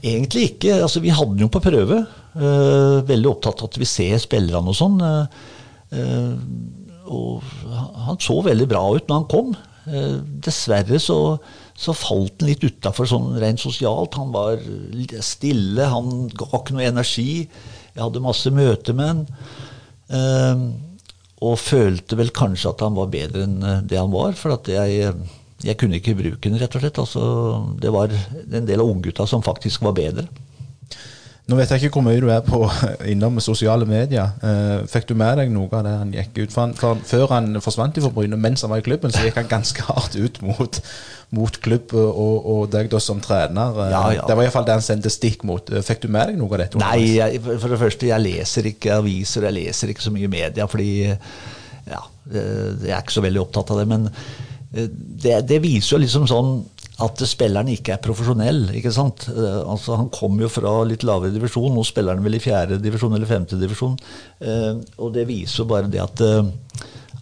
Egentlig ikke. altså Vi hadde den jo på prøve. Uh, veldig opptatt av at vi ser spillerne og sånn. Uh, og han så veldig bra ut når han kom. Uh, dessverre så, så falt han litt utafor sånn rent sosialt. Han var stille, han ga ikke noe energi. Jeg hadde masse møter med han. Og følte vel kanskje at han var bedre enn det han var. For at jeg, jeg kunne ikke bruke den, rett og slett. Altså, det var en del av unggutta som faktisk var bedre. Nå vet jeg ikke hvor mye du er på innom sosiale medier. Eh, fikk du med deg noe av det han gikk ut? For han, før han forsvant fra Bryne, mens han var i klubben, så gikk han ganske hardt ut mot, mot klubb og, og deg da som trener. Eh, Ja, ja. Det var iallfall det han sendte stikk mot. Eh, Fikk du med deg noe av dette? Nei, jeg, for- det første, jeg leser ikke aviser, jeg leser ikke så mye media, fordi ja, jeg er ikke så veldig opptatt av det. Men det, det viser jo liksom sånn at spilleren ikke er profesjonell. ikke sant? Eh, Altså, han kom jo fra litt lavere divisjon, nå spiller han vel i fjerde divisjon eller femte divisjon. Eh, og det viser jo bare det at eh,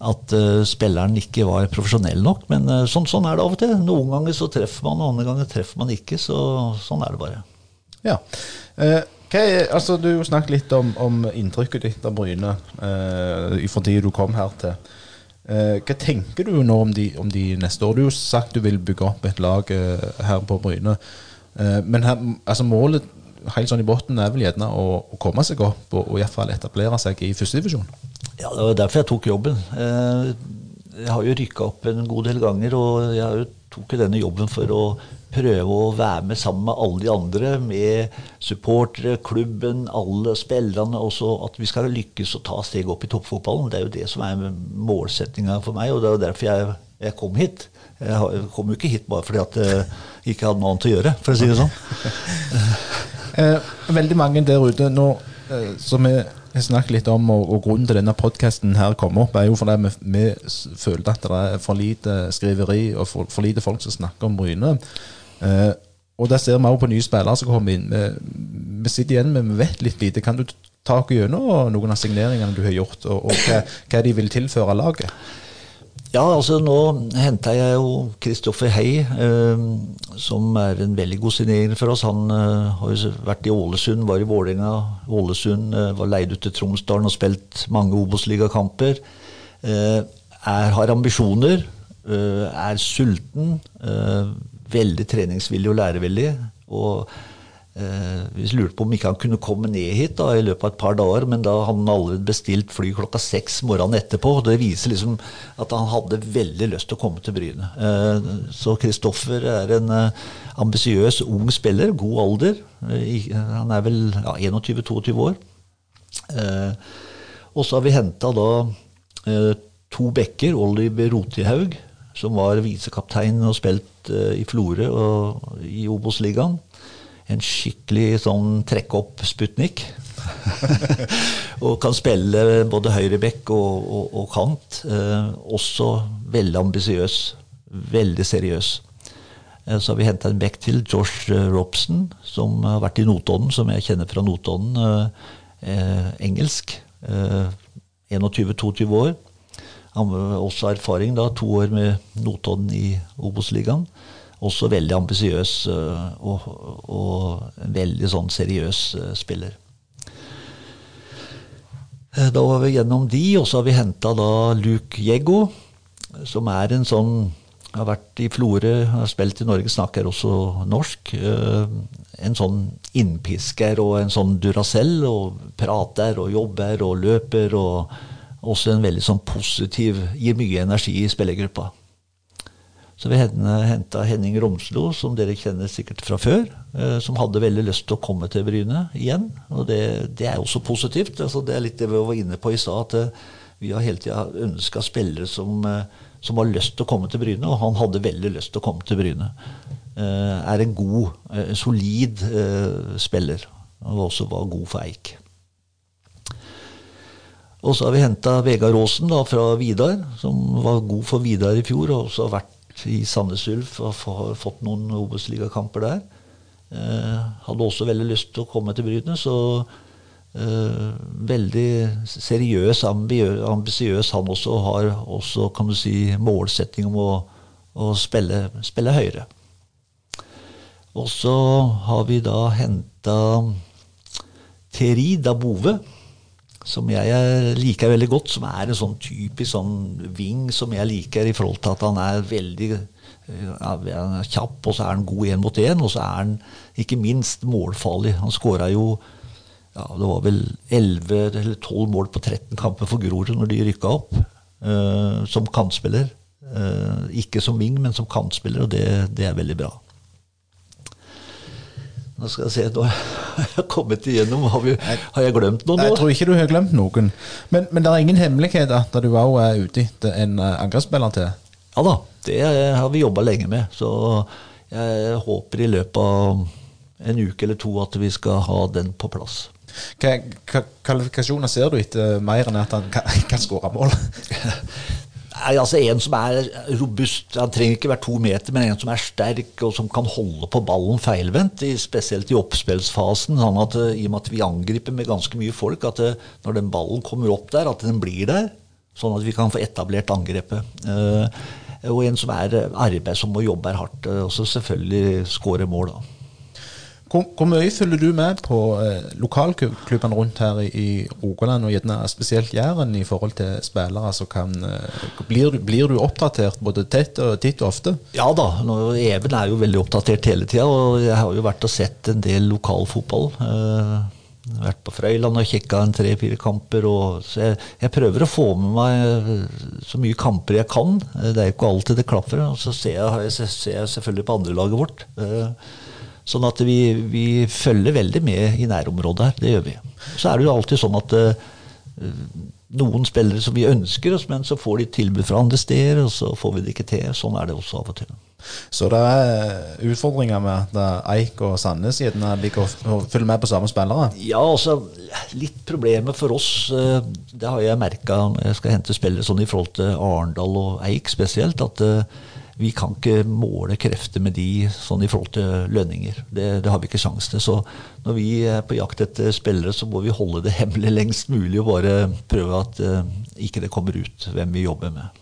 at eh, spilleren ikke var profesjonell nok. Men eh, sånn, sånn er det av og til. Noen ganger så treffer man, og andre ganger treffer man ikke. Så sånn er det bare. Ja. Eh, er, altså, du snakket litt om, om inntrykket ditt av Bryne eh, fra tida du kom her til. Eh, hva tenker du nå om de, om de neste år? Du har jo sagt du vil bygge opp et lag eh, her på Bryne. Eh, men her, altså, målet helt sånn i bunnen er vel gjerne å, å komme seg opp og, og i hvert fall etablere seg i førstedivisjon. Ja, det var derfor jeg tok jobben. Jeg har jo rykka opp en god del ganger, og jeg tok jo denne jobben for å prøve å være med sammen med alle de andre, med supportere, klubben, alle spillerne, og så at vi skal lykkes å ta steg opp i toppfotballen. Det er jo det som er målsettinga for meg, og det er jo derfor jeg, jeg kom hit. Jeg kom jo ikke hit bare fordi at jeg ikke hadde noe annet å gjøre, for å si det sånn. Eh, veldig mange der ute nå eh, som vi har snakket litt om, og, grunnen til denne podkasten her kom opp, er jo fordi vi, vi føler at det er for lite skriveri og for, for lite folk som snakker om Bryne. Eh, og der ser vi òg på nye spillere som kommer inn. Vi, vi sitter igjen med vi vet litt lite. Kan du ta oss gjennom noen av signeringene du har gjort, og, og hva, hva de vil tilføre laget? Ja, altså nå henta jeg jo Kristoffer Hei, eh, som er en veldig god signering for oss. Han eh, har jo vært i Ålesund, var i Vålerenga. Ålesund eh, var leid ut til Tromsdalen og spilt mange Obos-ligakamper. Eh, har ambisjoner, eh, er sulten, eh, veldig treningsvillig og lærevillig. og Eh, vi lurte på om ikke han kunne komme ned hit da, i løpet av et par dager, men da hadde han allerede bestilt fly klokka seks morgenen etterpå. og Det viser liksom at han hadde veldig lyst til å komme til Bryne. Eh, så Kristoffer er en eh, ambisiøs ung spiller, god alder. Han er vel ja, 21-22 år. Og så har vi henta da to bekker, Oliver Rotihaug, som var visekaptein og spilt i Florø og i Obos-ligaen en skikkelig sånn trekke opp Sputnik. og kan spille både høyrebekk og, og, og kant. Eh, også veldig ambisiøs. Veldig seriøs. Eh, så har vi henta en bekk til, Josh eh, Robson, som har vært i Notodden, som jeg kjenner fra Notodden. Eh, engelsk. 21-22 år. Også erfaring, da, to år med Notodden i Obos-ligaen også veldig ambisiøs eh, og, og, veldig sånn seriøs eh, spiller. Eh, da var vi gjennom de, og så har vi henta da Luke Jeggo, som er en sånn har vært i Florø, har spilt i Norge, snakker også norsk. En sånn innpisker og en sånn Duracell, og prater og jobber og løper. Og også en veldig sånn positiv Gir mye energi i spillergruppa. Så vi henta Henning Romslo, som dere kjenner sikkert fra før, eh, som hadde veldig lyst til å komme til Bryne igjen. Og det, det er også positivt. Altså, det er litt det vi var inne på i stad, at eh, vi har hele tida ønska spillere som, eh, som, har lyst til å komme til Bryne, og han hadde veldig lyst til å komme til Bryne. Er en god, solid spiller, og også var god for Eik. Og så har vi henta Vegard Aasen da, fra Vidar, som var god for Vidar i fjor, og også har vært i Sandnes Ulf og har fått noen Obos-ligakamper der. Eh, hadde også veldig lyst til å komme til Bryne, så eh, veldig seriøs, ambisiøs han også, har også kan du si, målsetting om å, å spille, spille, høyere. Og så har vi da henta Terida Dabove som jeg liker veldig godt, som er en sånn typisk sånn wing som jeg liker i forhold til at han er veldig han er kjapp, og så er han god én mot én, og så er han ikke minst målfarlig. Han skåra jo ja, det var vel 11 eller 12 mål på 13 kamper for Grorud når de rykka opp, uh, som kantspiller. Uh, ikke som wing, men som kantspiller, og det, det er veldig bra. Nå skal jeg se, nå har jeg kommet igjennom. Har, vi, har jeg glemt noe nå? Jeg tror ikke du har glemt noen. Men, men det er ingen hemmelighet at du òg er ute etter en eh, angrepsspiller til? Ja da, det har vi jobba lenge med. Så jeg håper i løpet av en uke eller to at vi skal ha den på plass. Hva kvalifikasjoner ser du etter mer enn at han kan, kan skåre mål? Nei, altså En som er robust. Han trenger ikke være to meter, men en som er sterk og som kan holde på ballen feilvendt, spesielt i oppspillsfasen. Sånn at eh, I og med at vi angriper med ganske mye folk, at eh, når den ballen kommer opp der, at den blir der. Sånn at vi kan få etablert angrepet. Uh, og en som er arbeidsom og jobber hardt. Og selvfølgelig skårer mål. da. Hvor, hvor, mye følger du med på eh, lokalklubbene rundt her i, i Rogaland, og gjerne spesielt Jæren, i forhold til spillere som kan eh, blir, blir, du oppdatert både tett og, titt og ofte? Ja da. Nå, Even er jo veldig oppdatert hele tida, og jeg har jo vært og sett en del lokalfotball. Eh, vært på Frøyland og kikka en tre-fire kamper. Og, så jeg, jeg, prøver å få med meg eh, så mye kamper jeg kan. Det er jo ikke alltid det klaffer. Og så ser jeg, ser selvfølgelig på andrelaget vårt. Eh, Sånn at vi, vi, følger veldig med i nærområdet her. Det gjør vi. Så er det jo alltid sånn at uh, noen spillere som vi ønsker oss, men så får de tilbud fra andre steder, og så får vi det ikke til. Sånn er det også av og til. Så det er utfordringer med at Eik og Sandnes gjerne liker å følge med på samme spillere? Ja, altså litt problemet for oss, eh, det har jeg merka når jeg skal hente spillere sånn i forhold til Arendal og Eik spesielt, at vi kan ikke måle krefter med de sånn i forhold til lønninger. Det, det har vi ikke sjanse til. Så når vi er på jakt etter spillere, så må vi holde det hemmelig lengst mulig og bare prøve at uh, ikke det kommer ut hvem vi jobber med.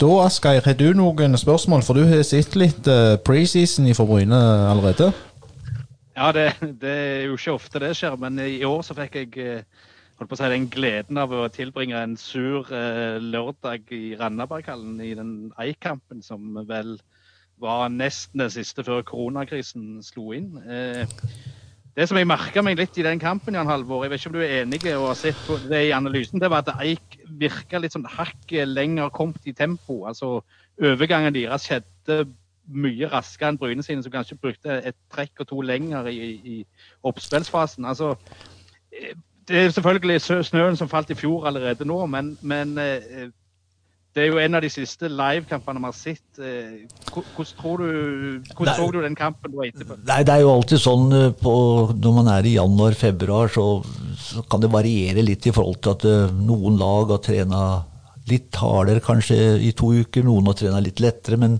Da, Asgeir, har du noen spørsmål? For du har sett litt uh, preseason i Bryne allerede? Ja, det, det, er jo ikke ofte det skjer, men i år så fikk jeg uh, holdt på å si, den gleden av å tilbringe en sur eh, lørdag i Randaberghallen i den Eik-kampen, som vel var nesten det siste før koronakrisen slo inn. Eh, det som jeg merka meg litt i den kampen, Jan Halvor, jeg vet ikke om du er enig og har sett på det i analysen, det var at Eik virka litt sånn hakket lenger kommet i tempo. Altså overgangen deres skjedde mye raskere enn Bryne sine, som kanskje brukte et trekk og to lenger i, i oppspillsfasen. Altså, eh, det er selvfølgelig snøen som falt i fjor allerede nå, men, men eh, det er jo en av de siste livekampene vi har sett. Eh, hvordan tror du, hvordan så du den kampen du var etterpå? Nei, Det er jo alltid sånn eh, på, når man er i januar-februar, så, så, kan det variere litt i forhold til at noen lag har trena litt hardere kanskje i to uker, noen har trena litt lettere. men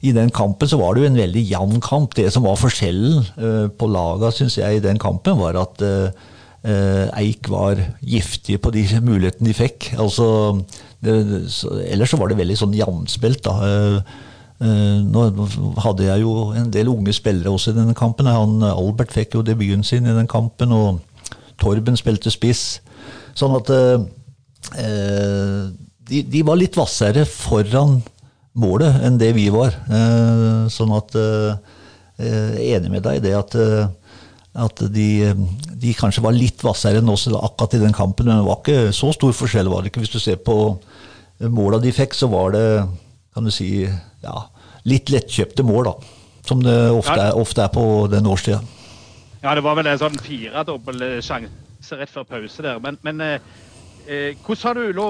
i den kampen så var det jo en veldig jevn kamp. Det som var forskjellen på laga, syns jeg, i den kampen, var at uh, Eik var giftige på de mulighetene de fikk. Altså, det, så, ellers så var det veldig sånn jevnspilt. Uh, nå hadde jeg jo en del unge spillere også i denne kampen. Han, Albert fikk jo debuten sin i den kampen, og Torben spilte spiss. Sånn at eh, de, de, var litt hvassere foran målet enn det vi var. Eh, sånn at jeg er enig med deg i det at at de, de, kanskje var litt hvassere enn oss akkurat i den kampen. Men det var ikke så stor forskjell. var det ikke. Hvis du ser på måla de fikk, så var det kan du si, ja, litt lettkjøpte mål. da, Som det ofte, er, ofte er på den årstida. Ja, det var vel en sånn firedobbel sjanse rett før pause der. Men, men eh, eh hvordan har du lå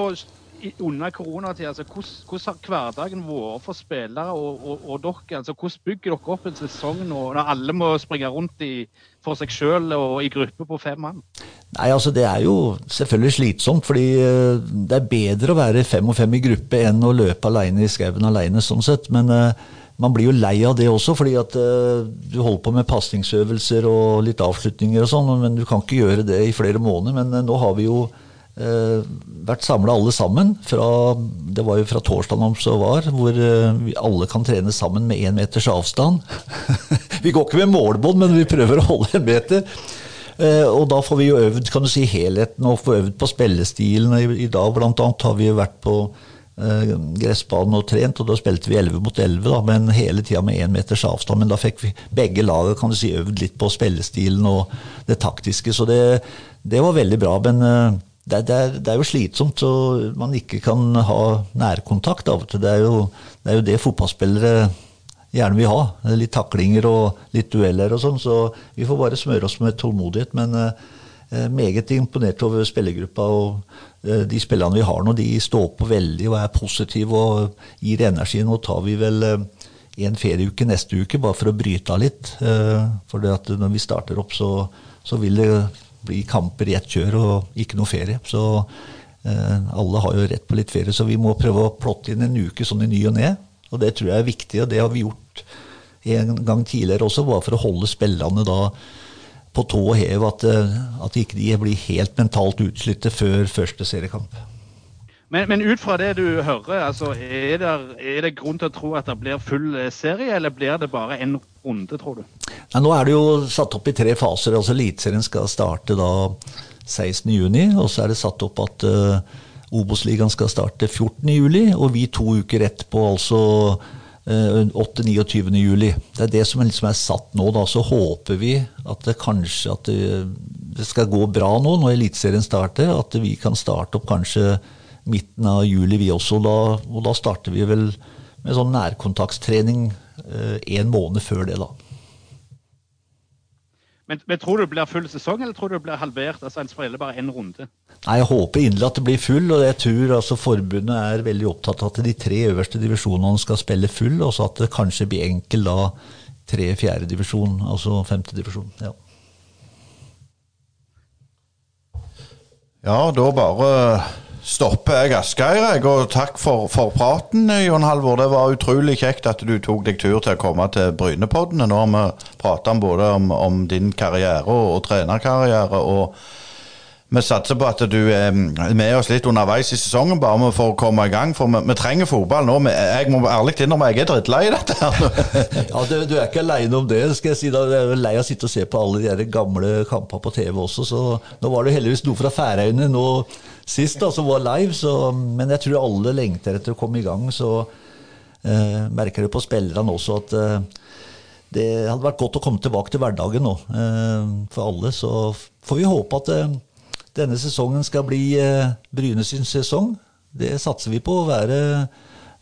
under koronatida, altså, hvordan, har hverdagen vært for spillere og, og, og dere? Altså, hvordan bygger dere opp en sesong nå, når alle må springe rundt i, for seg sjøl og i gruppe på fem mann? Nei, altså Det er jo selvfølgelig slitsomt, fordi eh, det er bedre å være fem og fem i gruppe enn å løpe alene i skauen alene, sånn sett. Men uh, man blir jo lei av det også, fordi at uh, du holder på med pasningsøvelser og litt avslutninger og sånn, men du kan ikke gjøre det i flere måneder. Men uh, nå har vi jo eh, vært samla alle sammen. Fra, det var jo fra torsdagen om så var, hvor eh, vi alle kan trene sammen med én meters avstand. vi går ikke med målbånd, men vi prøver å holde en meter. Eh, og da får vi jo øvd kan du si, helheten og få øvd på spillestilen. I, dag blant annet har vi jo vært på eh, gressbanen og trent, og da spilte vi 11 mot 11, da, men hele tida med én meters avstand. Men da fikk vi begge laget kan du si, øvd litt på spillestilen og det taktiske, så det, det var veldig bra. men eh, det, det, er, det, er, jo slitsomt så man ikke kan ha nærkontakt av og til. Det er jo det, er jo det fotballspillere gjerne vil ha. Litt taklinger og litt dueller og sånn. Så vi får bare smøre oss med tålmodighet. Men eh, meget imponert over spillergruppa. Og eh, de spillerne vi har nå, de står på veldig og er positive og gir energi. Nå tar vi vel eh, en ferieuke neste uke bare for å bryte av litt. Eh, for når vi starter opp, så, så vil det blir kamper i ett kjør og ikke noe ferie. Så eh, alle har jo rett på litt ferie, så vi må prøve å plotte inn en uke sånn i ny og ne. Og det tror jeg er viktig, og det har vi gjort en gang tidligere også, bare for å holde spillerne da på tå og hev, at, eh, at ikke de blir helt mentalt utslitte før første seriekamp. Men, men, ut fra det du hører, altså, er, det, er, det, grunn til å tro at det blir full serie, eller blir det bare en runde, tror du? Ja, nå er det jo satt opp i tre faser. altså Eliteserien skal starte da 16.6, og så er det satt opp at uh, Obos-ligaen skal starte 14.7, og vi to uker etterpå, altså uh, 8.-29.7. Det er det som liksom er satt nå. da, Så håper vi at det kanskje at det, det skal gå bra nå når Eliteserien starter. At vi kan starte opp kanskje midten av juli, vi også. Da, og da starter vi vel med sånn nærkontaktstrening eh, en måned før det, da. Men, men, tror du det blir full sesong, eller tror du det blir halvert? altså En spiller bare én runde? Nei, Jeg håper inderlig at det blir full, og jeg tror altså forbundet er veldig opptatt av at de tre øverste divisjonene skal spille full, og så at det kanskje blir enkel da tre-fjerde divisjon, altså femte divisjon. Ja. ja, da bare stopper jeg Asgeir. Og takk for, for praten, Jon Halvor. Det var utrolig kjekt at du tok deg tur til å komme til Brynepoddene. Nå har vi prata både om, om, din karriere og, og trenerkarriere. og vi satser på at du er med oss litt underveis i sesongen, bare for å komme i gang. For vi, vi trenger fotball nå. Jeg må ærlig innrømme jeg er drittlei dette. ja, du, du, er ikke aleine om det. skal jeg si. Jeg er lei av å sitte og se på alle de gamle kampene på TV også. Så nå var det heldigvis noe fra Færøyene nå sist da, som var live. Så, men jeg tror alle lengter etter å komme i gang. Så eh, merker du på spillerne også at eh, det hadde vært godt å komme tilbake til hverdagen nå eh, for alle. Så får vi håpe at eh, denne sesongen skal bli eh, Bryne sesong. Det satser vi på. å være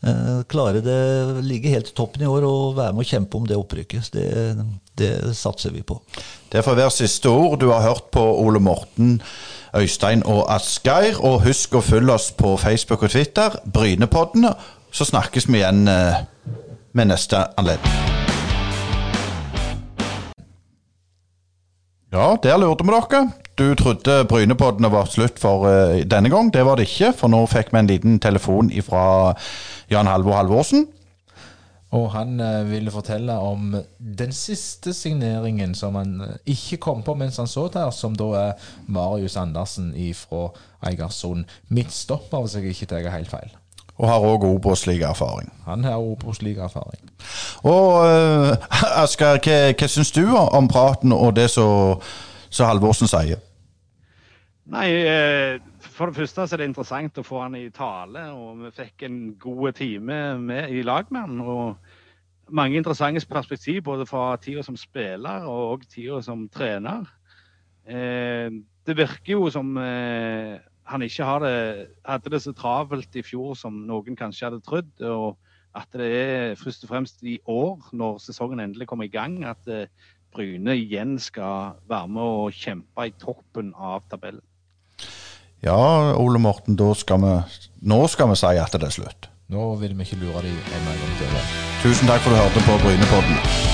eh, klare det, ligge helt i toppen i år og være med å kjempe om det opprykket. Det, det satser vi på. Det får være siste ord. Du har hørt på Ole Morten, Øystein og Asgeir. Og husk å følge oss på Facebook og Twitter, Brynepodden. Så snakkes vi igjen eh, med neste anledning. Ja, der lurte vi dere. Du trodde Brynepoddene var slutt for uh, denne gang. Det var det ikke, for nå fikk vi en liten telefon fra Jan Halvor Halvorsen. Og han uh, ville fortelle om den siste signeringen som han uh, ikke kom på mens han så der, som da er Marius Andersen fra Eigersund. Midtstopper, hvis jeg ikke tar helt feil. Og har òg Obos-ligaerfaring. Han har Obos-ligaerfaring. Og uh, Asgeir, hva, hva syns du om praten og det som Halvorsen sier? Nei, eh, For det første så er det interessant å få han i tale. og Vi fikk en god time med i lag med han. og Mange interessante perspektiv både fra tida som spiller og tida som trener. Eh, det virker jo som eh, han ikke det, hadde det så travelt i fjor som noen kanskje hadde trodd. Og at det er først og fremst i år, når sesongen endelig kommer i gang, at Bryne igjen skal være med og kjempe i toppen av tabellen. Ja, Ole Morten, skal vi, nå skal vi si at det er slutt. Nå vil vi ikke lure dem en gang til. Tusen takk for at du hørte på Brynepodden.